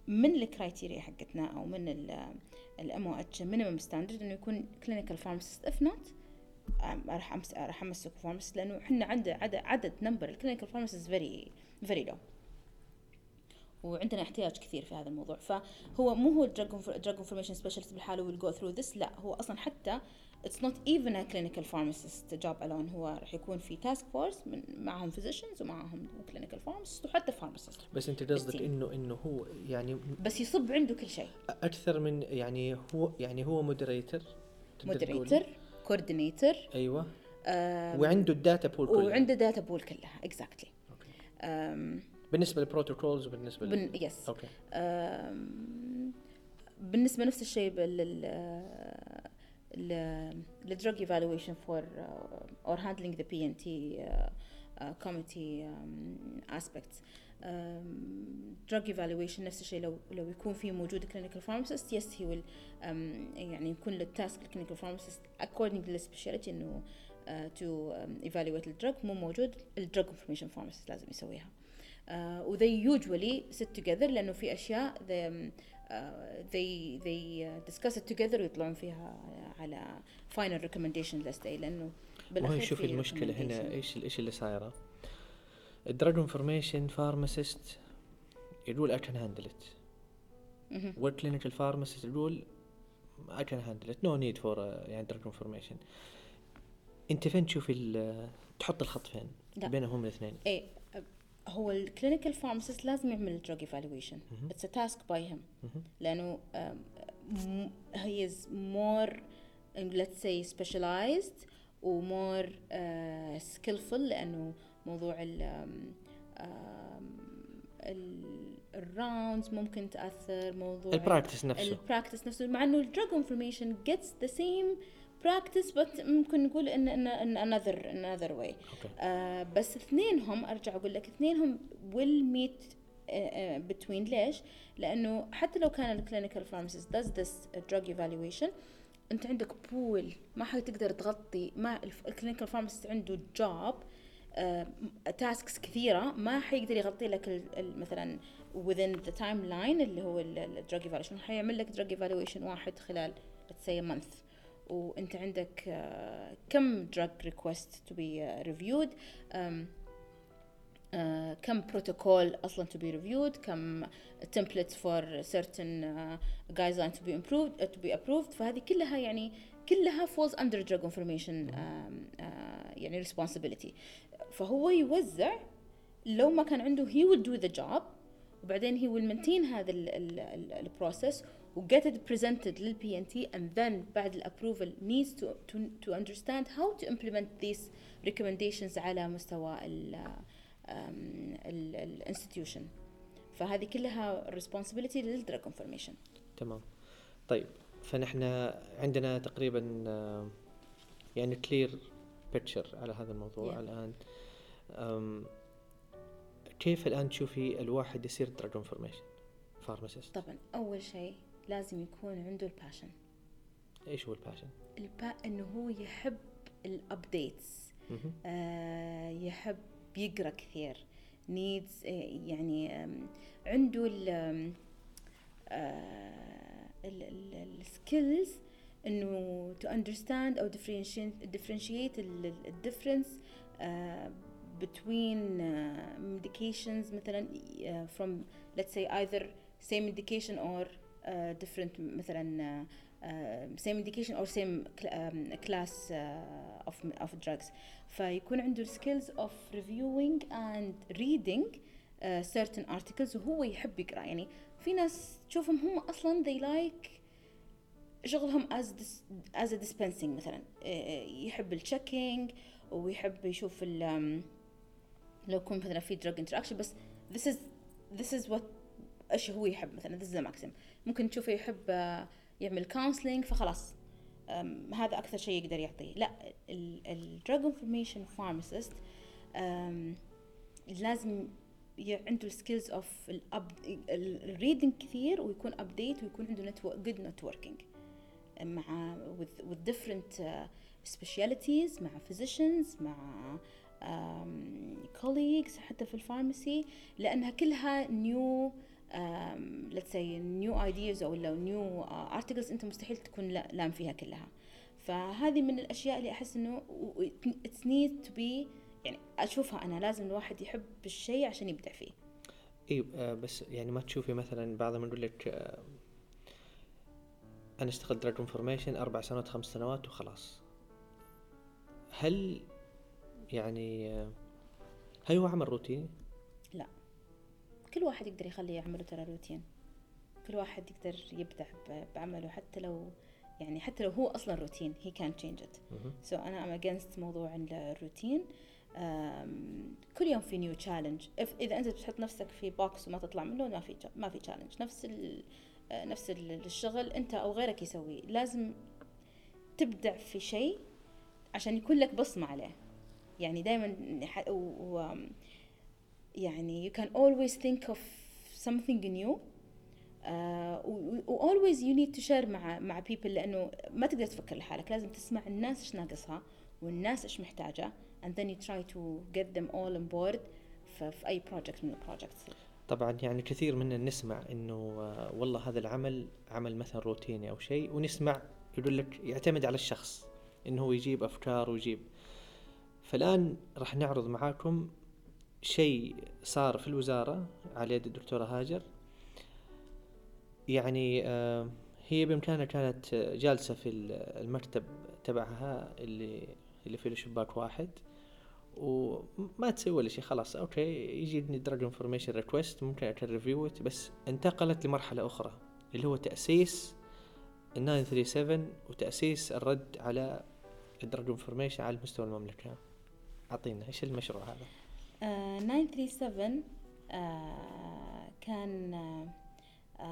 من ال criteria حقتنا أو من ال MOH minimum standard إنه يكون clinical pharmacist if not راح راح أمسك pharmacist لأنه إحنا عندنا عدد عدد number ال clinical pharmacist very very low وعندنا احتياج كثير في هذا الموضوع. فهو مو هو drug information specialist بالحالة will go through this لا هو أصلا حتى it's not even a clinical pharmacist job alone هو راح يكون في task force من معهم physicians ومعهم clinical pharmacist وحتى pharmacist بس انت قصدك. انه إنه هو يعني بس يصب عنده كل شيء. أكثر من يعني هو يعني هو moderator moderator coordinator أيوه. وعنده ال data pool كلها. وعنده data pool كلها exactly okay. بالنسبة لل protocols وبالنسبة لل... بن yes okay. أم، بالنسبة نفس الشيء بال للدرug evaluation for uh, or handling the PNT uh, uh, committee um, aspects um, drug evaluation نفس الشيء لو لو يكون في موجود clinical pharmacist yes he will um, يعني يكون للتاسك clinical pharmacist according للسبيشاليتي انه uh, to um, evaluate الدرug مو موجود الدرug information pharmacist لازم يسويها uh, و they usually sit together لأنه في اشياء they, uh, they they uh, discuss it together ويطلعون فيها على final recommendation list. أي لأنه وهي بالاخير شوفي في المشكلة هنا. إيش إيش اللي صايرة؟ ال drug information pharmacist يقول I can handle it. وال clinical pharmacist يقول I can handle it. No need for uh, يعني drug information أنت فين تشوفي تحط الخط فين؟ لا. بينهم الاثنين. إيه هو ال clinical pharmacist لازم يعمل ال drug evaluation. it's task by him. لأنه he is more let's say specialized و more skillful لأنه موضوع ال ال rounds ممكن تأثر موضوع ال practice نفسه ال practice نفسه مع إنه ال drug information gets the same practice but ممكن نقول in in in way. okay آه بس اثنينهم أرجع أقول لك اثنينهم uh, uh, between ليش؟ لأنه حتى لو كان ال clinical pharmacist does this drug evaluation أنت عندك pool ما حتقدر تغطي ما ال clinical pharmacist عنده job tasks كثيرة ما حيقدر يغطي لك مثلا within the timeline اللي هو ال drug evaluation حيعمل لك drug evaluation واحد خلال let's say a month. وانت عندك آه، كم drug request to be uh, reviewed um, آه، كم بروتوكول أصلا to be reviewed كم templates for certain uh, guidelines to be improved uh, to be approved فهذه كلها يعني كلها falls under drug information um, uh, يعني responsibility فهو يوزع لو ما كان عنده he will do the job وبعدين he will maintain هذا ال- ال- ال- البروسيس و get it presented لل PNT and then بعد ال approval needs to, to, to understand how to implement these recommendations على مستوى ال um, ال- ال institution. فهذه كلها responsibility لل drug information تمام. طيب فنحن عندنا تقريبا آه، يعني clear picture على هذا الموضوع Yeah. الآن. كيف الآن تشوفي الواحد يصير drug information pharmacist طبعا أول شيء لازم يكون عنده ال passion إيش هو ال passion؟ الباء إنه هو يحب ال updates آه يحب يقرأ كثير. needs آه، يعني عنده ال آه، ال skills إنه to understand أو differentiate ال difference آه، between medications مثلا from let's say either same medication or different مثلا uh, same medication or same cl um, class uh, of of drugs فيكون عنده skills of reviewing and reading uh, certain articles وهو يحب يقرا يعني في ناس تشوفهم هم أصلا they like شغلهم as dis, as a dispensing مثلا يحب ال checking ويحب يشوف ال لو يكون مثلا في drug interaction بس this is this is what إيش هو يحب مثلا the maximum ممكن تشوفه يحب يعمل counseling فخلاص. هذا أكثر شيء يقدر يعطيه. لا ال drug information pharmacist لازم عنده ال skills of ال reading كثير ويكون update ويكون عنده network good networking مع with, with different specialities مع physicians مع um, colleagues حتى في الفارماسي لأنها كلها new let's say new ideas أو لو new uh, articles أنت مستحيل تكون لام فيها كلها. فهذه من الأشياء اللي أحس إنه it's need to be يعني أشوفها أنا لازم الواحد يحب الشيء عشان يبدع فيه. إي آه بس يعني ما تشوفي مثلا بعضهم يقول لك آه أنا اشتغلت drug information أربع سنوات خمس سنوات وخلاص. هل يعني هل هو عمل روتيني؟ كل واحد يقدر يخلي عمله ترى روتين. كل واحد يقدر يبدع بعمله حتى لو يعني حتى لو هو أصلا روتين he can change it so أنا am against موضوع الروتين. كل يوم في new challenge إذا أنت بتحط نفسك في box وما تطلع منه ما في ما في challenge نفس نفس الشغل أنت أو غيرك يسويه. لازم تبدع في شيء عشان يكون لك بصمة عليه. يعني دائما يعني you can always think of something new. و always you need to share مع مع people لأنه ما تقدر تفكر لحالك. لازم تسمع الناس إيش ناقصها والناس إيش محتاجة and then you try to get them all on board في, أي project من البروجكتس طبعا يعني كثير منا نسمع إنه آه، والله هذا العمل عمل مثلا روتيني أو شيء ونسمع يقول لك يعتمد على الشخص إنه هو يجيب أفكار ويجيب. فالآن راح نعرض معاكم شيء صار في الوزارة على يد الدكتورة هاجر. يعني آه، هي بإمكانها كانت جالسة في المكتب تبعها اللي اللي فيه شباك واحد وما تسوي ولا شيء خلاص okay يجيني drug information request ممكن اكن بس انتقلت لمرحلة أخرى اللي هو تأسيس ال 937 وتأسيس الرد على ال drug information على مستوى المملكة. أعطينا إيش المشروع هذا؟ 937 uh, كان uh,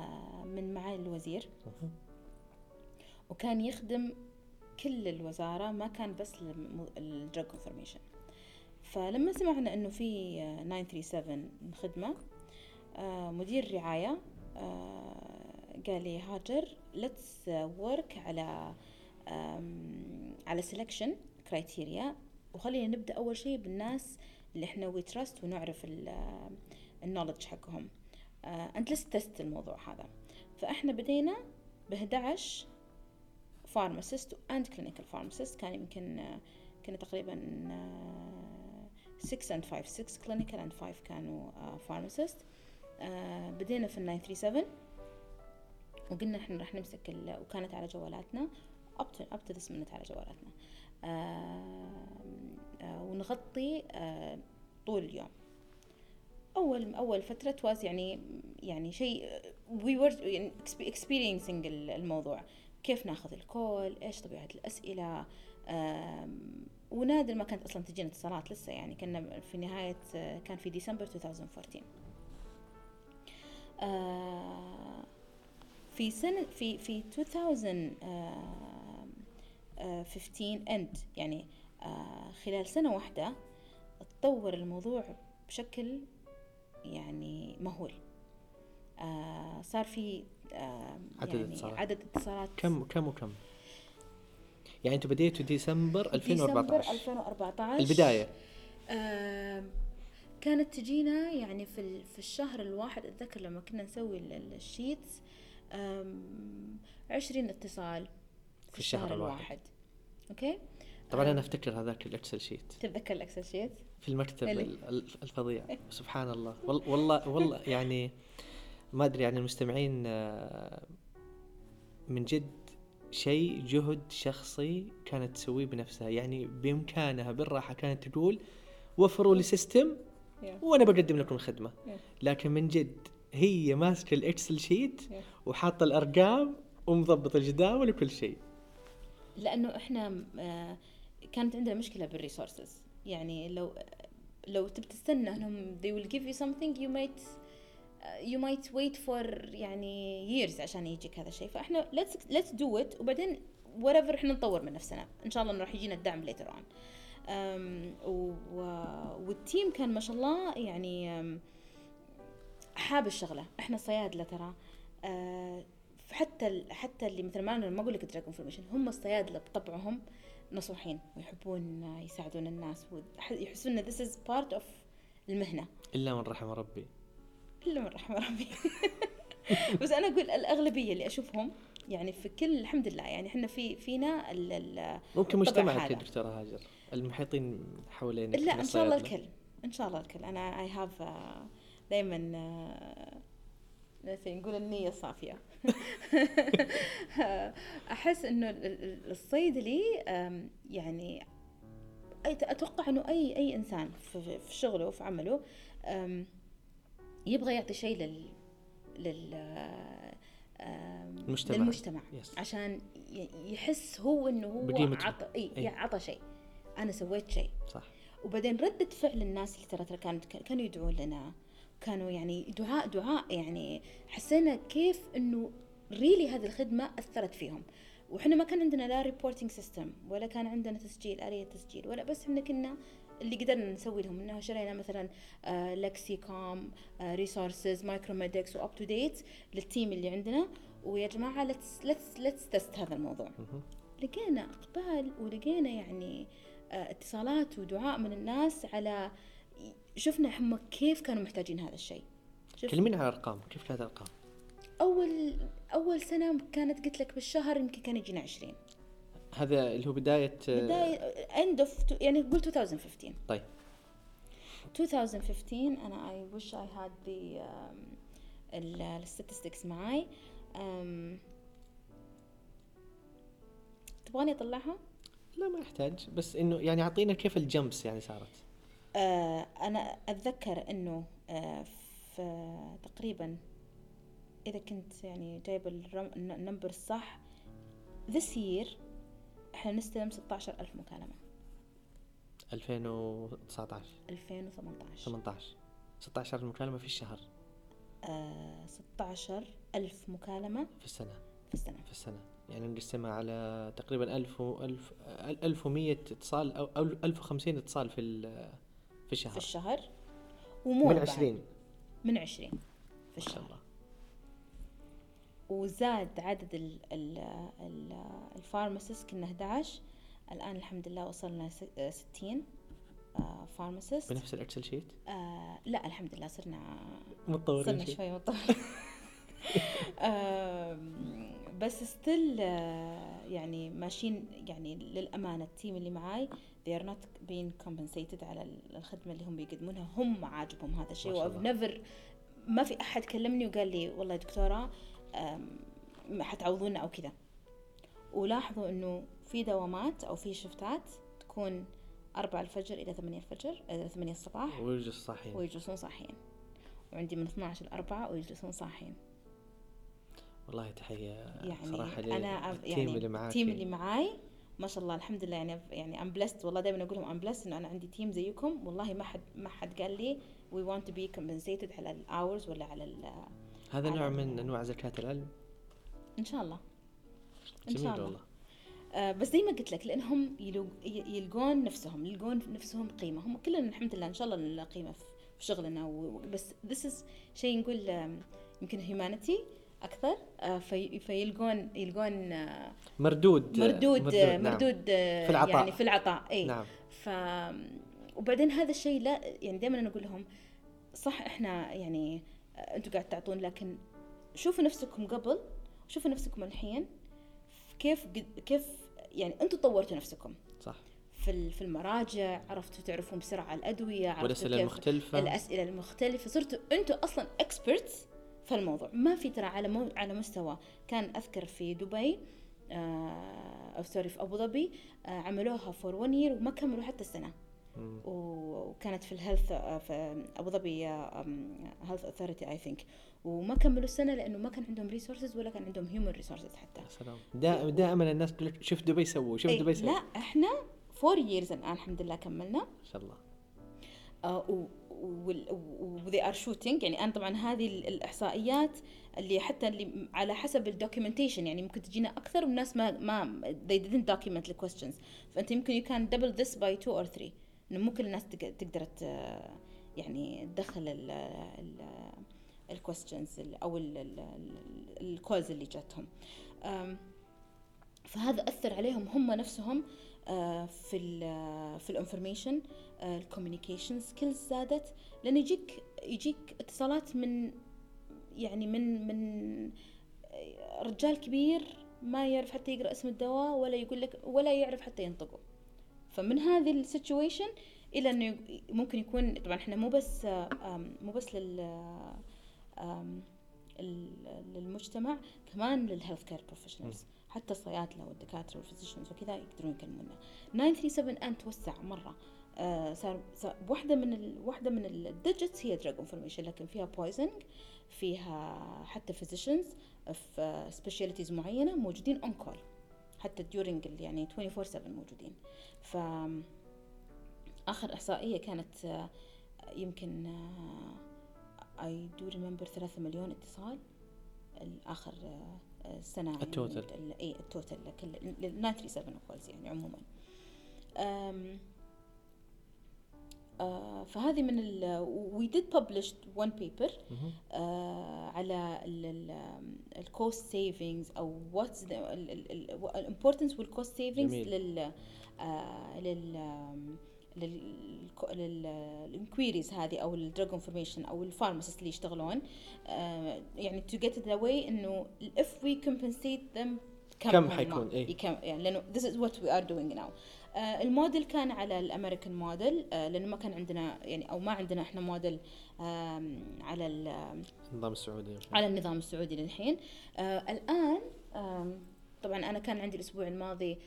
من معالي الوزير. وكان يخدم كل الوزارة ما كان بس ال drug information. فلما سمعنا إنه في 937 خدمة آه، مدير رعاية آه، قال لي هاجر let's work على على selection criteria. وخلينا نبدأ أول شيء بالناس اللي إحنا we trust ونعرف ال knowledge حقهم. and let's test الموضوع هذا. فإحنا بدينا ب 11 pharmacist and clinical pharmacist كان يمكن كنا تقريبا 6 and 5 6 clinical and 5 كانوا uh, pharmacist. uh, بدينا في ال 937 وقلنا إحنا راح نمسك وكانت على جوالاتنا. Up to this minute على جوالاتنا. ونغطي uh, طول اليوم. أول أول فترة it was يعني يعني شيء we were experiencing الموضوع. كيف ناخذ ال call؟ إيش طبيعة الأسئلة؟ ونادر ما كانت أصلا تجينا اتصالات لسه يعني. كنا في نهاية كان في ديسمبر 2014 آه، في سنة في في 2015 and يعني آه، خلال سنة واحدة تطور الموضوع بشكل يعني مهول. آه، صار في عدد يعني اتصالات. عدد اتصالات. كم كم وكم؟ يعني أنتم بديتوا ديسمبر 2014 ديسمبر 2014 البداية. آه كانت تجينا يعني في في الشهر الواحد أتذكر لما كنا نسوي ال- ال- الشيتس عشرين اتصال في الشهر الواحد. okay؟ طبعا. أنا أفتكر هذاك الإكسل شيت. تتذكر ال Excel sheet؟ في المكتب اللي- ال- ال- الفظيع سبحان الله. وال- والله والله يعني ما أدري يعني المستمعين آه، من جد شيء جهد شخصي كانت تسويه بنفسها. يعني بإمكانها بالراحة كانت تقول وفروا لي system وأنا بقدم لكم الخدمة. لكن من جد هي ماسكة ال Excel sheet. وحاطة الأرقام ومضبط الجداول وكل شيء. لأنه إحنا آه، كانت عندنا مشكلة بال resources. يعني لو لو تبي تستنى انهم they will give you something you might you might wait for يعني years عشان يجيك هذا الشيء. فاحنا let's let's do it. وبعدين whatever إحنا نطور من نفسنا. إن شاء الله راح يجينا الدعم later on. و وال team كان ما شاء الله يعني حاب الشغلة. إحنا صيادله ترى. أه حتى حتى اللي مثل ما أنا ما أقول لك drug information هم الصيادله بطبعهم. نصوحين ويحبون يساعدون الناس ويحسون إن this is part of المهنة. إلا من رحم ربي. إلا من رحم ربي. بس أنا أقول الأغلبية اللي أشوفهم يعني في كل الحمد لله يعني إحنا في فينا ال ال ممكن مجتمعك يا. دكتورة هاجر. المحيطين حوالينك لا إن شاء الله. الكل. إن شاء الله الكل. أنا I have دائما نقول النية الصافية أحس إنه ال- ال- الصيدلي يعني أتوقع إنه أي أي إنسان في في شغله وفي عمله يبغى يعطي شيء لل لل المجتمع. للمجتمع yes. عشان ي- يحس هو إنه هو بقيمته. عطى إي إي. عطى شيء أنا سويت شيء صح وبعدين ردة فعل الناس اللي ترى ترى كانت كانوا يدعون لنا كانوا يعني دعاء دعاء يعني حسينا كيف إنه really هذه الخدمة أثرت فيهم. وإحنا ما كان عندنا لا reporting system ولا كان عندنا تسجيل آلية تسجيل ولا بس إحنا كنا اللي قدرنا نسوي لهم. انه شرينا مثلا Lexicomp resources Micromedex و UpToDate لل team اللي عندنا. ويا جماعة let's let's let's test هذا الموضوع. لقينا إقبال ولقينا يعني آه، اتصالات ودعاء من الناس على شفنا هم كيف كانوا محتاجين هذا الشيء. كلمينا على الأرقام كيف كانت الأرقام؟ أول أول سنة كانت قلت لك بالشهر يمكن كان يجينا 20 هذا اللي هو بداية بداية end of يعني قول 2015 طيب. 2015 أنا I wish I had the ال statistics معاي. أم، تبغاني أطلعها؟ لا ما يحتاج بس إنه يعني أعطينا كيف ال jumps يعني صارت. آه أنا أتذكر إنه آه في تقريبا إذا كنت يعني الن- ال number الصح this year إحنا نستلم 16000 مكالمة. 2019 2018 18 16 مكالمة في الشهر. آه 16000 مكالمة في السنة. في السنة. في السنة. يعني نقسمها على تقريبا 1000 و 1000 1100 اتصال أو 1050 اتصال في في الشهر. في الشهر. ومو من 20 من 20 في الشهر. الله. وزاد عدد ال ال ال ال pharmacist كنا 11 الآن الحمد لله وصلنا س- آه، 60 pharmacist. بنفس ال Excel sheet؟ آه لا الحمد لله صرنا متطورين صرنا شوي مطور آم، بس still يعني ماشيين يعني للأمانة. ال team اللي معاي they are not being compensated على ال- الخدمة اللي هم بيقدمونها. هم عاجبهم هذا الشيء. ما شاء و I've never ما في أحد كلمني وقال لي والله يا دكتورة حتعوضونا أو كذا. ولاحظوا إنه في دوامات أو في شفتات تكون أربعة الفجر إلى ثمانية الفجر إلى ثمانية الصباح. ويجلس صاحيين. ويجلسون صاحيين. وعندي من 12 ل 4 ويجلسون صاحيين. والله تحية يعني صراحة أنا أب- لل team يعني اللي معاك ال team اللي معاي ما شاء الله الحمد لله. يعني يعني I'm blessed والله دائما أقول لهم I'm blessed إنه أنا عندي team زيكم. والله ما حد ما حد قال لي we want to be compensated على ال hours ولا على ال- هذا نوع من أنواع زكاة العلم. إن شاء الله. إن جميل شاء الله. والله. آه بس زي ما قلت لك لأنهم يلقون نفسهم يلقون نفسهم قيمة. هم كلنا الحمد لله إن شاء الله نلاقي قيمة في شغلنا. و- بس this is شيء نقول يمكن هيومانيتي أكثر آه في فيلقون يلقون آه مردود مردود نعم. مردود في العطاء. يعني في العطاء إي. نعم. ف وبعدين هذا الشيء لا يعني دائما أنا أقول لهم صح إحنا يعني آه، أنتم قاعد تعطون لكن شوفوا نفسكم قبل شوفوا نفسكم الحين كيف كيف يعني أنتم طورتوا نفسكم. صح. في في المراجع عرفتوا تعرفون بسرعة الأدوية عرفتوا والأسئلة المختلفة. الأسئلة المختلفة صرتوا أنتم أصلا experts في الموضوع. ما في ترى على مو على مستوى. كان أذكر في دبي آه، أو sorry في أبو ظبي آه، عملوها for 1 year وما كملوا حتى السنة. وكانت في ال health آه، في أبو ظبي Health Authority I think وما كملوا السنة لأنه ما كان عندهم resources ولا كان عندهم human resources حتى. سلام. دا- دائما الناس تقول لك شوف دبي سووا شوف إيه، دبي سووا. لا إحنا four years الآن الحمد لله كملنا. ما شاء الله. آه، و they are shooting يعني أنا طبعا هذه ال- الإحصائيات اللي حتى اللي على حسب ال documentation يعني ممكن تجينا أكثر والناس ما ما they didn't document the questions. فأنت يمكن you can double this by two or three. إنه مو كل الناس تق- تقدر يعني تدخل ال ال الكويستشنز أو ال calls اللي جاتهم. فهذا أثر عليهم هم نفسهم. في ال في ال information ال communication skills زادت. لأن يجيك يجيك اتصالات من يعني من من آه، رجال كبير ما يعرف حتى يقرأ اسم الدواء ولا يقول لك ولا يعرف حتى ينطقه. فمن هذه ال situation إلى إنه ممكن يكون طبعا إحنا مو بس آه، مو بس لل للمجتمع كمان لل healthcare professionals حتى الصيادله والدكاتره وال physicians وكذا يقدرون يكلمونا. 937 أن توسع مرة. آه صار, واحدة من ال... واحدة من ال digits هي drug information لكن فيها poisoning فيها حتى physicians في specialties معينة موجودين on call حتى ال- يعني 24 7 موجودين. ف آخر إحصائية كانت آه، يمكن I do remember 3 مليون اتصال. الآخر آه، آه، السنة يعني ال total. ال- اي ال total كل ال 937 calls يعني عموما أم، آه، فهذه من ال publish one paper مهم. آه، على ال cost savings أو what's ال importance وال cost savings. لل آه، لل لل inquiries هذه أو ال drug information أو ال pharmacist اللي يشتغلون آه، يعني to get it away إنه if we compensate them كم حيكون؟ إيه. يكم يعني لأنه is what we are doing now. آه، الموديل كان على ال American model آه، لأنه ما كان عندنا يعني أو ما عندنا إحنا موديل على ال- النظام السعودي. على النظام السعودي للحين. آه الآن طبعا أنا كان عندي الأسبوع الماضي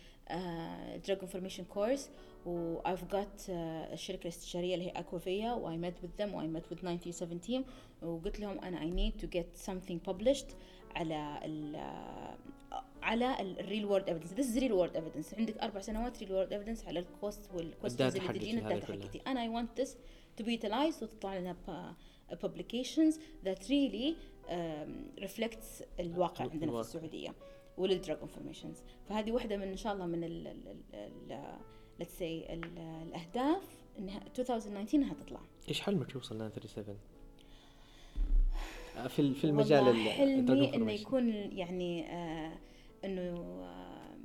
drug information course و I've got آه، الشركة الاستشارية اللي هي أكوافيا و I met with them و I met with 97 team وقلت لهم أنا I need to get something published على ال آه، على ال real world evidence this real world evidence عندك أربع سنوات real world evidence على ال cost وال questions ال data اللي تجينا ال data. حقتي. أنا I want this to be utilized وتطلع لنا ب- publications that really um, reflects الواقع عندنا في الواقع. السعودية. ولل drug informations. فهذه واحدة من إن شاء الله من ال ال ال let's say ال الأهداف إنها 2019 انها تطلع. إيش حلمك توصل 937 آه، في ال- في المجال والله حلمي إنه. يكون يعني آه إنه آم،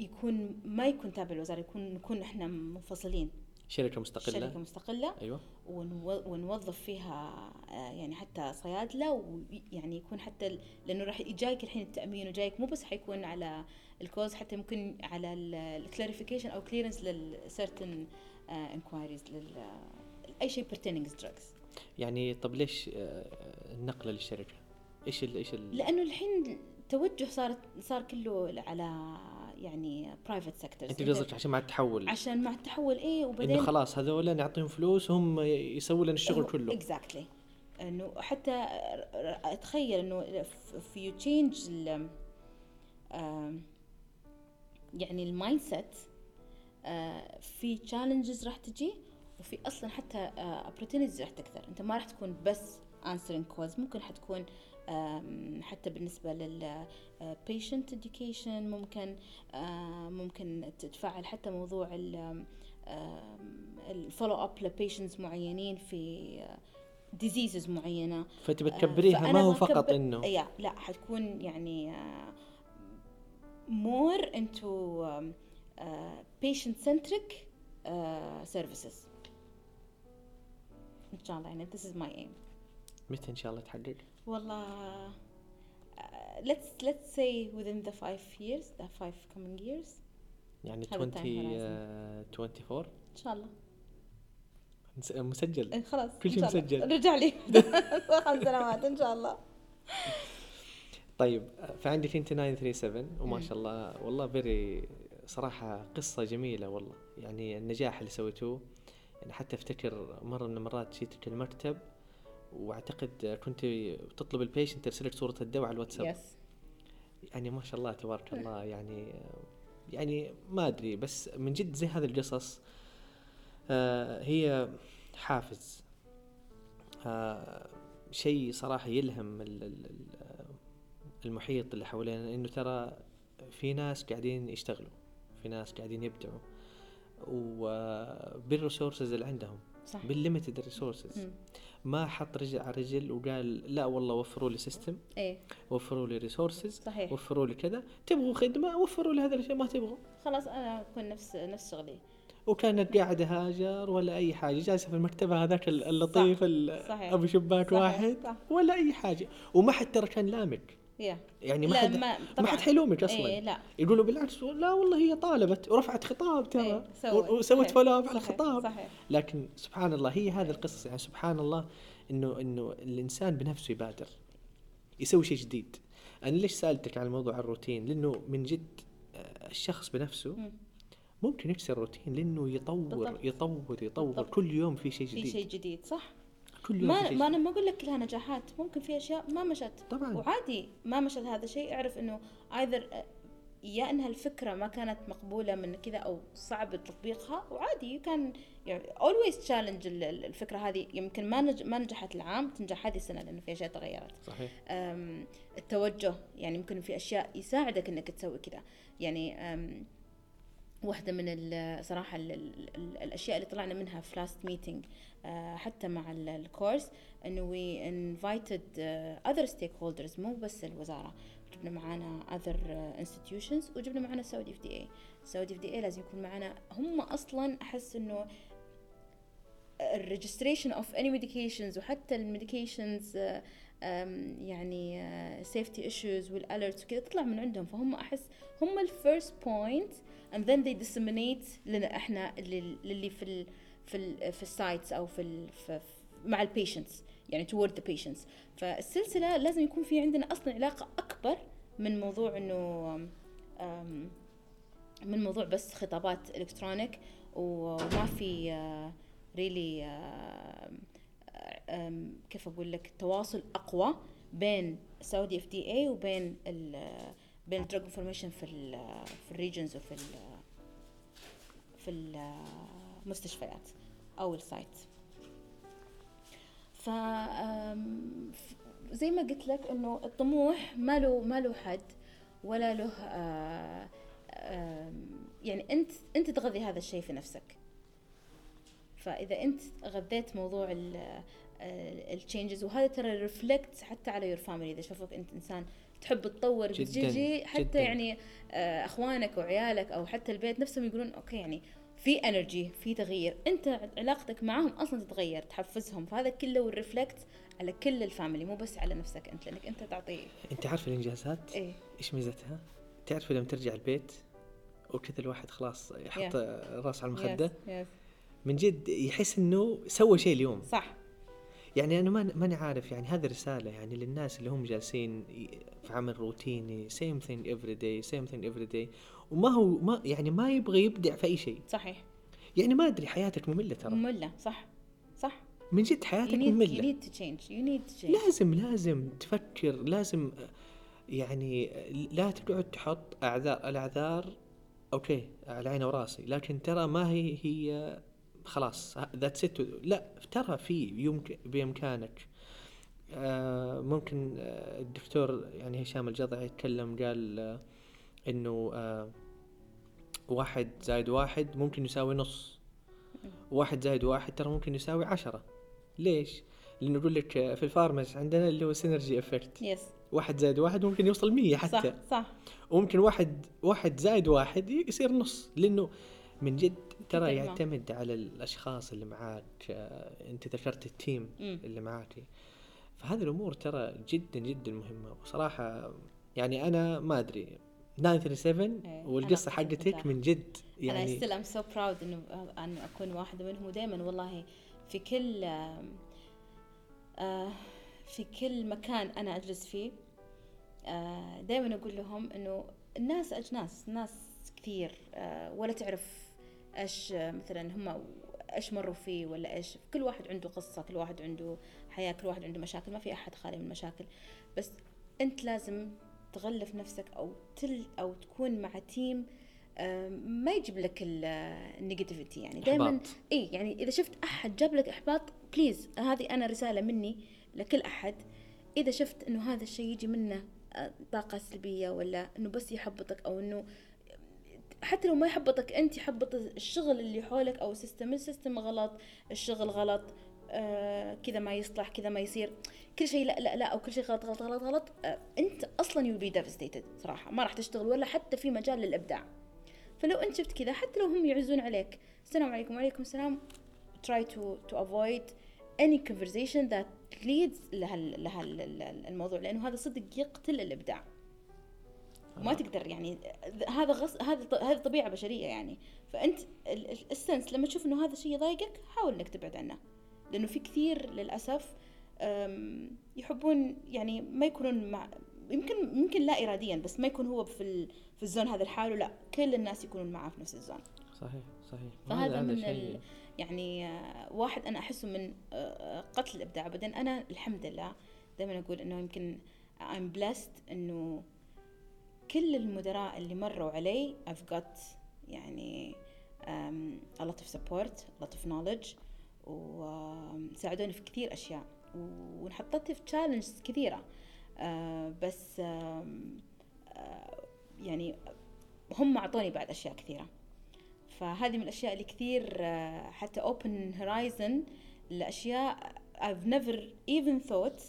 يكون ما يكون تابع الوزارة يكون نكون إحنا منفصلين. شركة مستقلة. شركة مستقلة. أيوه. ونو- ونوظف فيها آه، يعني حتى صيادلة ويعني يكون حتى لأنه راح يجايك الحين التأمين وجايك مو بس حيكون على ال calls حتى ممكن على ال clarification أو clearance لل certain inquiries أي شيء pertaining drugs. يعني طب ليش آه، النقله للشركة؟ إيش ال إيش ال؟ لأنه الحين توجه صار صار كله على يعني private sectors أنت قصدك عشان مع التحول عشان مع التحول إيه وبعدين إنه خلاص هذول نعطيهم فلوس وهم يسووا لنا الشغل كله. exactly إنه حتى أتخيل إنه if you change يعني ال mindset في challenges راح تجي وفي أصلا حتى opportunities راح تكثر. أنت ما راح تكون بس answering calls ممكن حتكون حتى بالنسبة لل آه، patient education ممكن آه، ممكن تتفعل حتى موضوع ال ال follow up ل patients معينين في diseases آه، بتكبريها فأنا ما هو فقط إنه. يا لا حتكون يعني more into patient centric services إن شاء الله يعني this is my aim. متى إن شاء الله تحقق؟ والله uh, let's let's say within the five years the five coming years يعني هذا time horizon. آه، 24 إن شاء الله نس- مسجل إيه، خلاص كل شيء. مسجل. رجع لي خمس سنوات إن شاء الله طيب آه، فعندك انت 937 وما مم. شاء الله والله very صراحة قصة جميلة والله يعني النجاح اللي سويتوه يعني حتى أفتكر مرة من المرات جيتك المكتب واعتقد كنت تطلب ال patient ترسل لك صورة الدواء على الواتساب. yes يعني ما شاء الله تبارك الله يعني يعني ما أدري بس من جد زي هذه القصص آه، هي حافز. آه، شيء صراحة يلهم ال- ال- ال- المحيط اللي حوالينا إنه ترى في ناس قاعدين يشتغلوا في ناس قاعدين يبدعوا وبال resources اللي عندهم صح. بال limited resources. ما حط رجل على رجل وقال لا والله وفروا لي system إيه. وفروا لي resources صحيح. وفروا لي كذا. تبغوا خدمة وفروا لي هذا الشيء ما تبغوا. خلاص أنا أكون نفس نفس شغلي. وكانت قاعدة هاجر ولا أي حاجة جالسة في المكتبة هذاك ال- اللطيف ال- صحيح. أبو شباك صحيح، واحد صح. ولا أي حاجة. وما حد ترى كان لامك. يعني ما حد ما حد حيلومك أصلا. إيه لا. يقولوا بالعكس لا والله هي طالبت ورفعت خطاب ترى. إيه، سوت. وسوت follow up على الخطاب صحيح. لكن سبحان الله هي هذه القصص يعني سبحان الله انه إنه الإنسان بنفسه يبادر يسوي شيء جديد. أنا ليش سألتك عن موضوع الروتين؟ لأنه من جد آه، الشخص بنفسه مم. ممكن يكسر الروتين لأنه يطور بالضبط. يطور يطور. بالضبط. كل يوم في شيء في جديد. شيء جديد صح؟ كل يوم ما ما أنا. ما أقول لك كلها نجاحات ممكن في أشياء ما مشت. طبعا. وعادي ما مشت هذا الشيء أعرف إنه ايذر يا إنها الفكرة ما كانت مقبولة من كذا أو صعب تطبيقها وعادي كان يعني ال- ال- الفكرة هذه. يمكن ما نج ما نجحت العام تنجح هذه السنة لأنه في أشياء تغيرت. صحيح. التوجه يعني ممكن في أشياء يساعدك إنك تسوي كذا. يعني واحدة من صراحة ال ال ال الأشياء اللي طلعنا منها في last meeting حتى مع ال- course إنه we invited uh, other stakeholders مو بس الوزارة. جبنا معانا other uh, institutions وجبنا معانا سعودي اف دي اي سعودي اف دي اي لازم يكون معانا. هم أصلا أحس إنه ال registration of any medications وحتى ال medications يعني safety issues وال alerts وكذا تطلع من عندهم. فهم أحس هم ال first point and then they disseminate لنا إحنا لل- للي في ال في ال في ال sites أو في, في مع ال patients يعني toward the patients. فالسلسلة لازم يكون في عندنا أصلا علاقة أكبر من موضوع إنه من موضوع بس خطابات electronic وما في really كيف أقول لك تواصل أقوى بين Saudi FDA وبين ال بين ال drug information في ال في ال regions وفي ال في المستشفيات أو ال site ف زي ما قلت لك إنه الطموح ما له ما له حد ولا له آه، يعني أنت أنت تغذي هذا الشيء في نفسك. فإذا أنت غذيت موضوع ال changes وهذا ترى reflect حتى على your family إذا شافوك أنت إنسان تحب تطور جداً، بتجي حتى جداً. يعني آه، أخوانك وعيالك أو حتى البيت نفسهم يقولون okay يعني في energy في تغيير. أنت علاقتك معهم أصلا تتغير تحفزهم. فهذا كله وال reflect على كل ال family مو بس على نفسك أنت لأنك أنت تعطي. أنت عارف الإنجازات؟ إيه. إيش ميزتها؟ تعرف لما ترجع البيت وكذا الواحد خلاص يحط راسه على المخدة؟ yes yes من جد يحس إنه سوى شيء اليوم. صح. يعني أنا ما ماني عارف يعني هذه رسالة يعني للناس اللي هم جالسين في عمل روتيني same thing every day same thing every day وما هو ما يعني ما يبغى يبدع في أي شيء. صحيح. يعني ما أدري حياتك مملة ترى. مملة صح صح. من جد حياتك مملة. need to change you need to change. لازم لازم تفكر لازم يعني لا تقعد تحط اعذار الأعذار okay على عيني وراسي لكن ترى ما هي هي خلاص that's it لا ترى في يمكن بإمكانك. آه ممكن آه الدكتور يعني هشام الجضعي يتكلم قال آه إنه واحد زائد واحد ممكن يساوي نص. واحد زائد واحد ترى ممكن يساوي عشرة. ليش؟ لأنه يقول لك في ال pharmacy عندنا اللي هو synergy effect yes واحد زائد واحد ممكن يوصل مية حتى. صح صح. وممكن واحد واحد زائد واحد يصير نص. لأنه من جد ترى. يعتمد على الأشخاص اللي معاك آه، أنت ذكرت ال team. اللي معك فهذه الأمور ترى جدا جدا مهمة وصراحة يعني أنا ما أدري 937 إيه، والقصة حقتك. من جد يعني أنا still I'm so proud إنه أن أكون واحدة منهم ودائما والله في كل آه في كل مكان أنا أجلس فيه آه دائما أقول لهم إنه الناس أجناس ناس كثير آه ولا تعرف إيش مثلا هم إيش مروا فيه ولا إيش كل واحد عنده قصة كل واحد عنده حياة كل واحد عنده مشاكل ما في أحد خالي من المشاكل بس أنت لازم تغلف نفسك أو تل أو تكون مع تيم ما يجيب لك ال negativity يعني. دائما. اي يعني إذا شفت أحد جاب لك إحباط please هذه أنا رسالة مني لكل أحد. إذا شفت إنه هذا الشيء يجي منه آه، طاقة سلبية ولا إنه بس يحبطك أو إنه حتى لو ما يحبطك انت يحبط الشغل اللي حولك أو ال system ال system غلط الشغل غلط آه كذا ما يصلح كذا ما يصير كل شيء لا لا لا أو كل شيء غلط غلط غلط غلط آه أنت أصلا you be devastated صراحة ما راح تشتغل ولا حتى في مجال للإبداع. فلو أنت شفت كذا حتى لو هم يعزون عليك السلام عليكم وعليكم السلام try to to avoid any conversation that leads لهال لهال الموضوع لأنه هذا صدق يقتل الإبداع. ما تقدر يعني هذا غص هذا هذه طبيعة بشرية يعني. فأنت ال- ال- السنس لما تشوف إنه هذا الشيء يضايقك حاول إنك تبعد عنه. لأنه في كثير للأسف يحبون يعني ما يكونون مع يمكن يمكن لا اراديا بس ما يكون هو في ال... في الزون هذا لحاله لا كل الناس يكونون معاه في نفس الزون. صحيح صحيح. فهذا من ال... يعني آه، واحد أنا أحسه من آه، قتل الإبداع. بعدين أنا الحمد لله دائما أقول إنه يمكن I'm blessed إنه كل المدراء اللي مروا علي I've got يعني um, a lot of support a lot of knowledge وساعدوني في كثير أشياء وانحطيت في challenges كثيرة. آه بس آه يعني هم أعطوني بعد أشياء كثيرة. فهذه من الأشياء اللي كثير آه، حتى open horizon لأشياء I've never even thought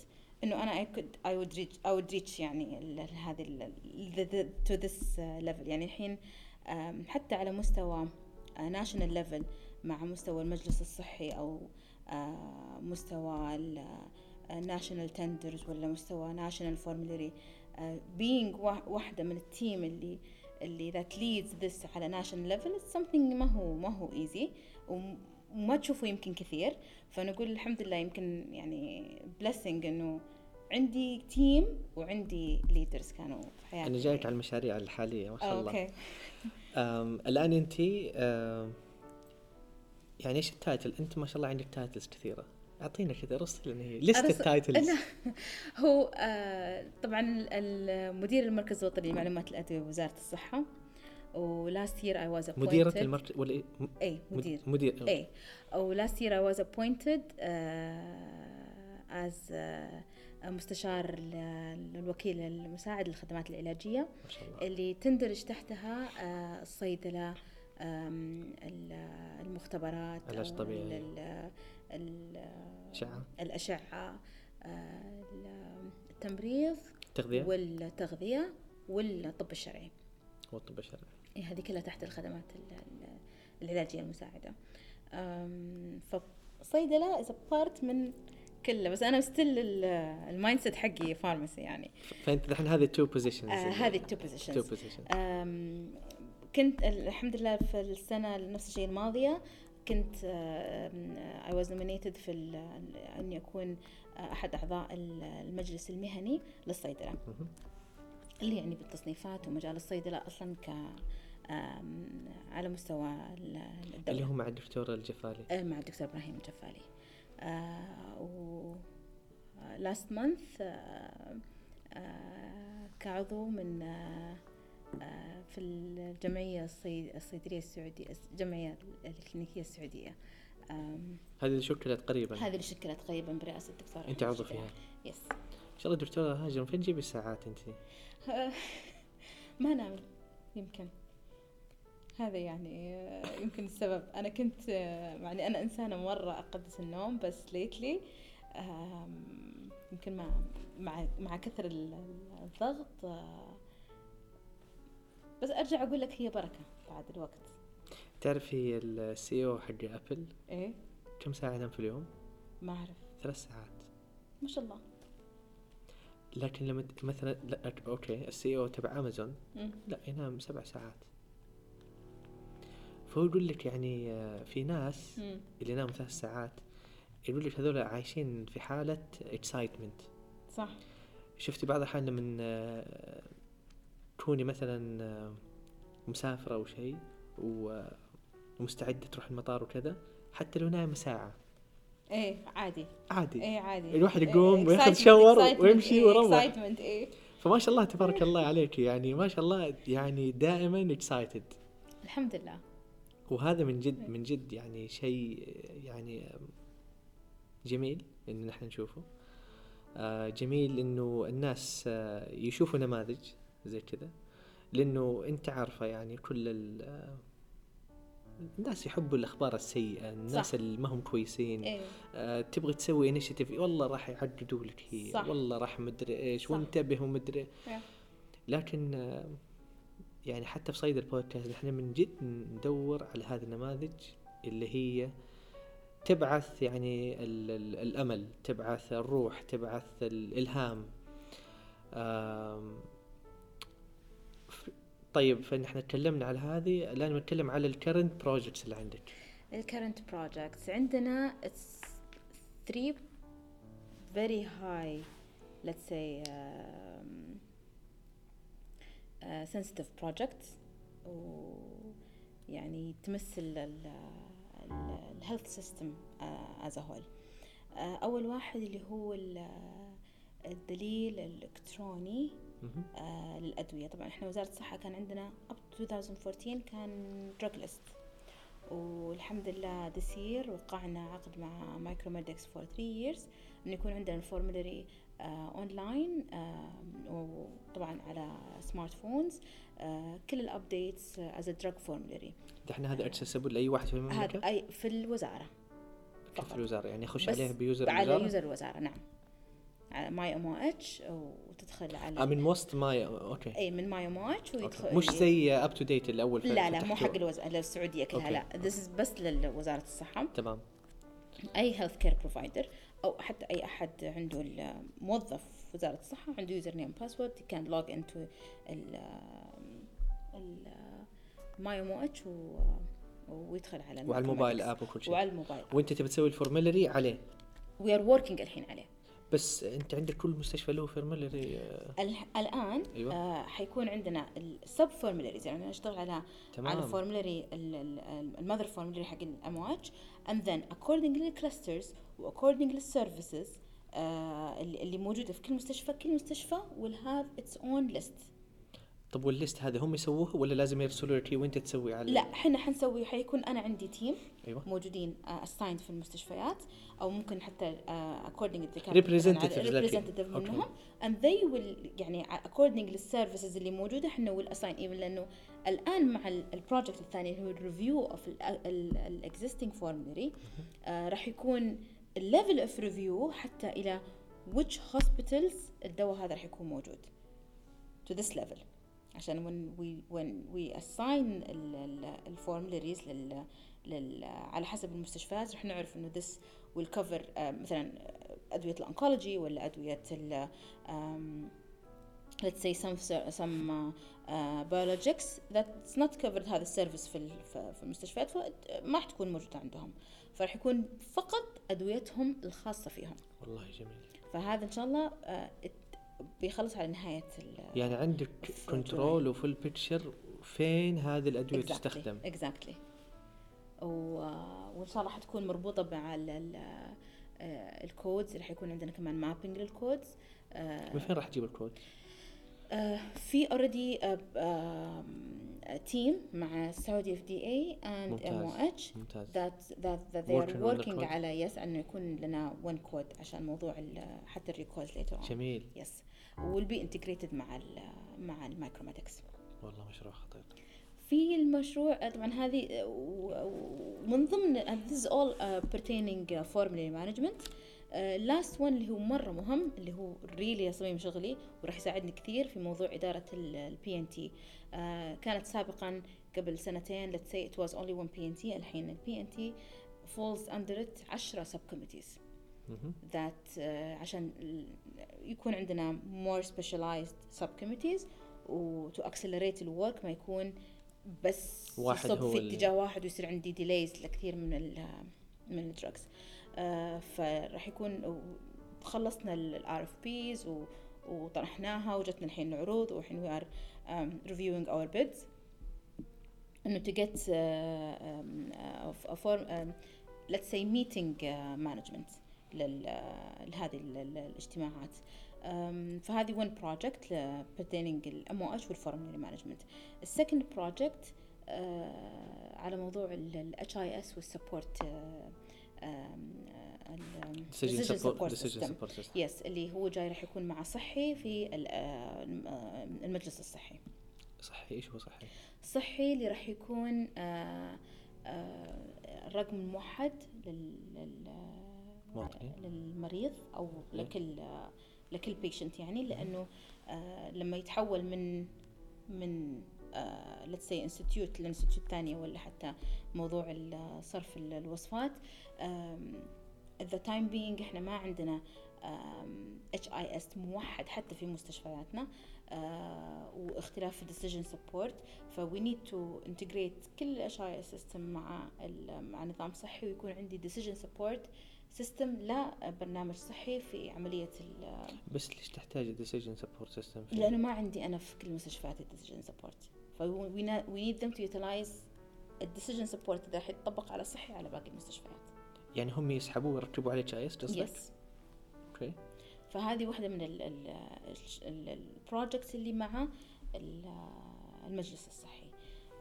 إنه أنا I could I would reach I would reach يعني هذه to this level يعني الحين um, حتى على مستوى uh, national level مع مستوى المجلس الصحي أو uh, مستوى ال national tenders uh, ولا مستوى national formulary being واحدة من ال team اللي اللي that leads this على national level it's something ما هو ما هو easy وما تشوفه يمكن كثير. فنقول الحمد لله يمكن يعني blessing إنه عندي team وعندي leaders كانوا في حياتي. أنا جايك على المشاريع الحالية ما شاء الله. أوكي. الآن أنت يعني إيش ال title؟ أنت ما شاء الله عندك titles كثيرة. أعطينا كذا رسل لنا هي أرس- ال titles لا هو آه طبعا مدير المركز الوطني لمعلومات الأدوية بوزاره الصحة. و last year I was مديرة المركز ولا إيه؟ اي مدير. مدير اي I was appointed uh, as uh, مستشار ل- للوكيل المساعد للخدمات العلاجية ما شاء الله. اللي تندرج تحتها آه، الصيدلة المختبرات علاج أو طبيعي. ال- ال- أشعة. الأشعة آه، ال- التمريض تغذية. والتغذية والطب الشرعي. والطب الشرعي. إيه هذه كلها تحت الخدمات ال- ال- العلاجية المساعدة. فصيدلة is part من كله بس أنا still ال mindset حقي pharmacy يعني. فأنت الحين هذه two positions آه هذه ال two two positions position كنت الحمد لله في السنة نفس الشيء الماضية كنت I was nominated في اني اكون آه، أحد أعضاء ال- المجلس المهني للصيدلة. اللي يعني بالتصنيفات ومجال الصيدلة أصلا ك على مستوى ال- الدولة. اللي هو مع الدكتور الجفالي. آه، مع الدكتور إبراهيم الجفالي. آه و last month كعضو من آه، آه، في الجمعية الصيد- الصيدلية السعودية الجمعية الكلينيكية السعودية. هذه اللي شكلت قريبا. هذه اللي شكلت قريبا برئاسة الدكتور أنت عضو فيها. يس إن شاء الله دكتورة هاجر فين تجيبي الساعات أنت؟ ما نام يمكن. هذا يعني يمكن السبب. أنا كنت يعني أنا إنسانة مرة أقدس النوم بس ليتلي يمكن مع مع مع كثر ال- ال- الضغط آه، بس أرجع أقول لك هي بركة بعد الوقت. تعرفي ال CEO حق أبل؟ إيه. كم ساعة ينام في اليوم؟ ما أعرف. ثلاث ساعات. ما شاء الله. لكن لما مثلا لا أوكي ال CEO تبع امازون. لا ينام سبع ساعات. فهو يقول لك يعني آه، في ناس مم. اللي يناموا ثلاث ساعات يقول لك هذول عايشين في حالة excitement صح. شفتي بعض الأحيان لما آه، تكوني مثلا آه، مسافرة أو شيء ومستعدة تروح المطار وكذا حتى لو نايمة ساعة. إيه عادي. عادي. إيه عادي. الواحد إيه، يقوم وياخذ shower ويمشي إيه، ويروح. إيه. فما شاء الله تبارك الله عليك يعني ما شاء الله يعني دائما excited الحمد لله. وهذا من جد من جد يعني شيء يعني جميل ان نحن نشوفه آه، جميل إنه الناس آه، يشوفوا نماذج زي كذا لإنه أنت عارفة يعني كل آه، الناس يحبوا الأخبار السيئة الناس صح. اللي ما هم كويسين آه، تبغى تسوي انيشيتيف والله راح يعقدوا لك هي. والله راح مدري إيش. وانتبه ومدري إيه. لكن آه، يعني حتى في صيد البودكاست نحن من جد ندور على هذه النماذج اللي هي تبعث يعني ال ال الأمل تبعث الروح تبعث الإلهام. طيب فنحن تكلمنا على هذه. الآن بنتكلم على ال current projects اللي عندك. ال current projects. عندنا it's three very high let's say uh, sensitive projects ويعني تمس ال ال ال health system uh, as a whole. uh, أول واحد اللي هو ال- الدليل الإلكتروني مهم. آه للأدوية. طبعا إحنا وزارة الصحة كان عندنا to 2014 كان drug list. والحمد لله year وقعنا عقد مع مايكروميدكس for 3 years. إنه يكون عندنا ال formulary online وطبعا على smart phones آه كل ال updates as drug formulary دحين هذا accessible لأي واحد في هذا المملكه أي في الوزارة كيف فقط. الوزارة يعني بس عليه ب user على الوزارة user الوزارة نعم على ماي ام أو اتش وتدخل على آه من وسط ما أوكي إي من ماي ام أو اتش أوكي. مش زي up to date الأول لا لا مو. حق الوز... للسعودية كلها أوكي. لا this بس لوزاره الصحة تمام أي healthcare provider أو حتى أي أحد عنده موظف وزارة الصحة عنده user name password can log into ال ال My MOH ويدخل على وعلى الموبايل. App وكل شيء. وعلى الموبايل. وأنت تبي تسوي ال formulary عليه؟ We are working الحين عليه. بس أنت عندك كل مستشفى له formulary الح- الآن أيوة. آه حيكون عندنا ال sub formularies يعني نشتغل على على تمام. formulary ال mother formulary حق ال MOH and then according لل clusters و according لل services اللي موجودة في كل مستشفى كل مستشفى will have its own list. طب وال list هذا هم يسووه ولا لازم يرسلوا لك وانت تسوي على لا إحنا حنسوي حيكون أنا عندي team أيوه. موجودين assigned في المستشفيات أو ممكن حتى لكن. representative أوكي. منهم. And they will يعني according لل services اللي موجودة إحنا will assign even لأنه الآن مع ال project الثاني اللي هو ال review of ال existing formulary راح يكون ال level of review حتى إلى which hospitals الدواء هذا راح يكون موجود. To this level. عشان when we when we assign ال formularies لل, لل على حسب المستشفيات رح نعرف إنه this will cover uh, مثلا أدوية ال oncology ولا أدوية ال um, let's say some some uh, uh, biologics that's not covered هذا ال service في في في المستشفيات فما راح تكون موجودة عندهم. فراح يكون فقط أدويتهم الخاصة فيهم. والله جميل. فهذا إن شاء الله uh, بيخلص على نهاية ال يعني عندك control و full picture فين هذه الأدوية تستخدم. exactly وإن شاء الله حتكون مربوطة مع ال- ال- آه، ال codes راح يكون عندنا كمان mapping لل codes آه، من فين راح تجيب الكود؟ آه، في already team مع السعودي اف دي اي اند. ام أو اتش ممتاز. that that that they are Working on the working code. على يس أنه يكون لنا one كود عشان موضوع حتى ال RFPs later on. جميل. يس will be integrated مع ال مع ال Micromedex والله مشروع خطير. في المشروع طبعا هذه ومن ضمن this is all uh, pertaining uh, formulary management. last one اللي هو مرة مهم اللي هو really صميم شغلي وراح يساعدني كثير في موضوع إدارة ال PNT كانت سابقا قبل سنتين let's say it was only one PNT الحين ال PNT falls under it 10 sub committees مهم. that uh, عشان يكون عندنا more specialized subcommittees و to accelerate ال work ما يكون بس واحد يصب هو في اتجاه واحد ويصير عندي delays لكثير من ال من ال drugs uh, آه، فراح يكون خلصنا ال RFPs وطرحناها وجتنا الحين العروض والحين we are reviewing our bids إنه تو جيت فورم ليتس سي ميتنج مانجمنت لهذه الاجتماعات. فهذه ون بروجكت uh, الام ال MOH وال formulary management. ال آه، على موضوع الاتش HIS وال support آه، آه، يس اللي هو جاي راح يكون مع صحي في ال- آه، الم- آه، المجلس الصحي صحي إيش هو صحي؟ صحي اللي راح يكون آه، آه، الرقم الموحد لل لل- موظفين. للمريض أو. لكل آه، لكل patient يعني لأنه آه، لما يتحول من من let's say institute ل institute ثانية ولا حتى موضوع صرف ال- الوصفات. the time being إحنا ما عندنا HIS موحد حتى في مستشفياتنا آه، واختلاف ال decision support ف we need to integrate كل ال HIS system مع مع نظام صحي ويكون عندي decision support system لا برنامج صحي في عملية ال- بس ليش تحتاج decision support system؟ في- لأنه ما عندي أنا في كل المستشفيات ال decision support we need them to utilize ال decision support اذا حيتطبق على صحي على باقي المستشفيات. يعني هم يسحبوه ويركبوا عليه قصدك؟ يس okay فهذه واحدة من ال projects اللي مع ال- المجلس الصحي.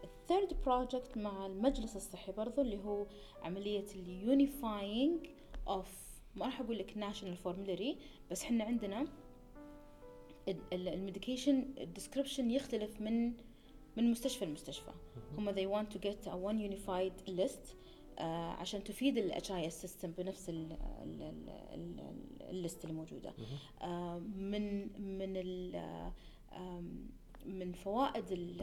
ال third project مع المجلس الصحي برضو اللي هو عملية ال unifying of ما راح أقول لك national formulary بس إحنا عندنا ال medication ال description يختلف من من مستشفى لمستشفى هم they want to get a one unified list آه عشان تفيد ال HIS system بنفس ال ال ال ال ال list اللي موجودة مهم. آه من من ال آم، من فوائد ال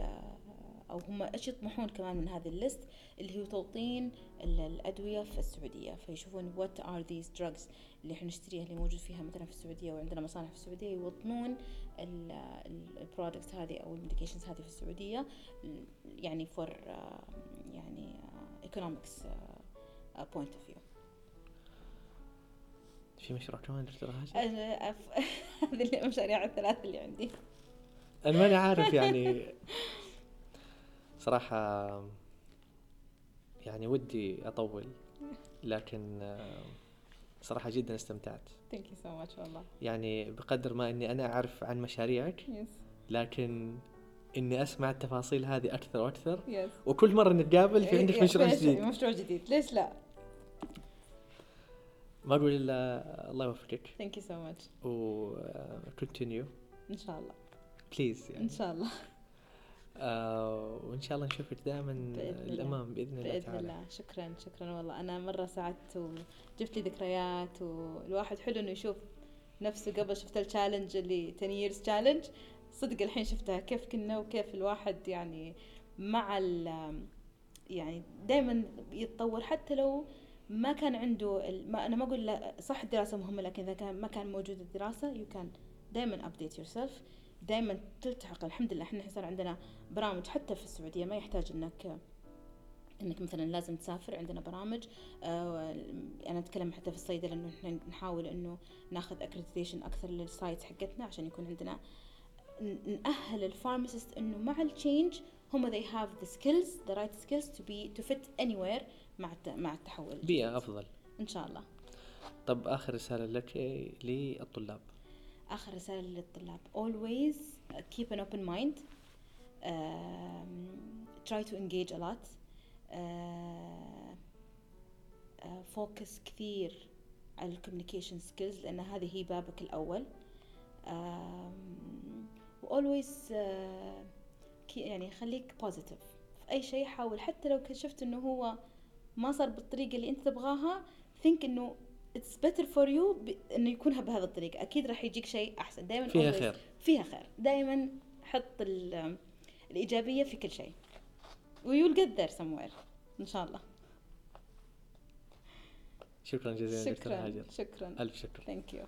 أو هم إيش يطمحون كمان من هذه ال list اللي هو توطين ال- الأدوية في السعودية. فيشوفون what are these drugs اللي إحنا نشتريها اللي موجود فيها مثلا في السعودية وعندنا مصانع في السعودية يوطنون ال products هذه أو ال medications هذه في السعودية يعني for يعني economics point of view في مشروع كمان دكتور هاشم؟ هذه المشاريع الثلاث اللي عندي. أنا ماني عارف يعني. صراحة يعني ودي أطول لكن صراحة جدا استمتعت. thank you so much والله. يعني بقدر ما إني أنا أعرف عن مشاريعك يس لكن إني أسمع التفاصيل هذه أكثر وأكثر يس وكل مرة نتقابل في عندك مشروع جديد. مشروع جديد. ليش لا؟ ما أقول إلا الله يوفقك. thank you so much و continue إن شاء الله. please إن يعني شاء الله. آه وإن شاء الله نشوفك دائما. للأمام بإذن الله بإذن الله. شكرا شكرا والله. أنا مرة سعدت وجبت لي ذكريات والواحد حلو إنه يشوف نفسه قبل شفت ال challenge اللي 10 years challenge. صدق الحين شفتها كيف كنا وكيف الواحد يعني مع ال يعني دائما يتطور. حتى لو ما كان عنده ما أنا ما أقول صح الدراسة مهمة لكن إذا كان ما كان موجود الدراسة you كان دائما update yourself دائما تلتحق. الحمد لله إحنا صار عندنا برامج حتى في السعودية ما يحتاج إنك إنك مثلا لازم تسافر. عندنا برامج آه أنا أتكلم حتى في الصيدله انه إحنا نحاول إنه ناخذ accreditation أكثر لل sites حقتنا عشان يكون عندنا نأهل ال pharmacist إنه مع ال change هم they have the skills the right skills to be to fit anywhere مع مع التحول. بيئة أفضل. إن شاء الله. طب آخر رسالة لك للطلاب. آخر رسالة للطلاب. Always keep an open mind. Um, try to engage a lot. Uh, uh, focus كثير على ال communication skills لأن هذه هي بابك الأول. Um, و always uh, يعني خليك positive. في أي شيء حاول. حتى لو شفت إنه هو ما صار بالطريقة اللي أنت تبغاها think إنه it's better for you إنه يكونها بهذه الطريقة. أكيد راح يجيك شيء أحسن. دائما فيها خير. فيها خير. دائما حط ال- الإيجابية في كل شيء. و you'll get there somewhere. إن شاء الله. شكرا جزيلا دكتور شكرا. هاجر شكرا. ألف شكر. thank you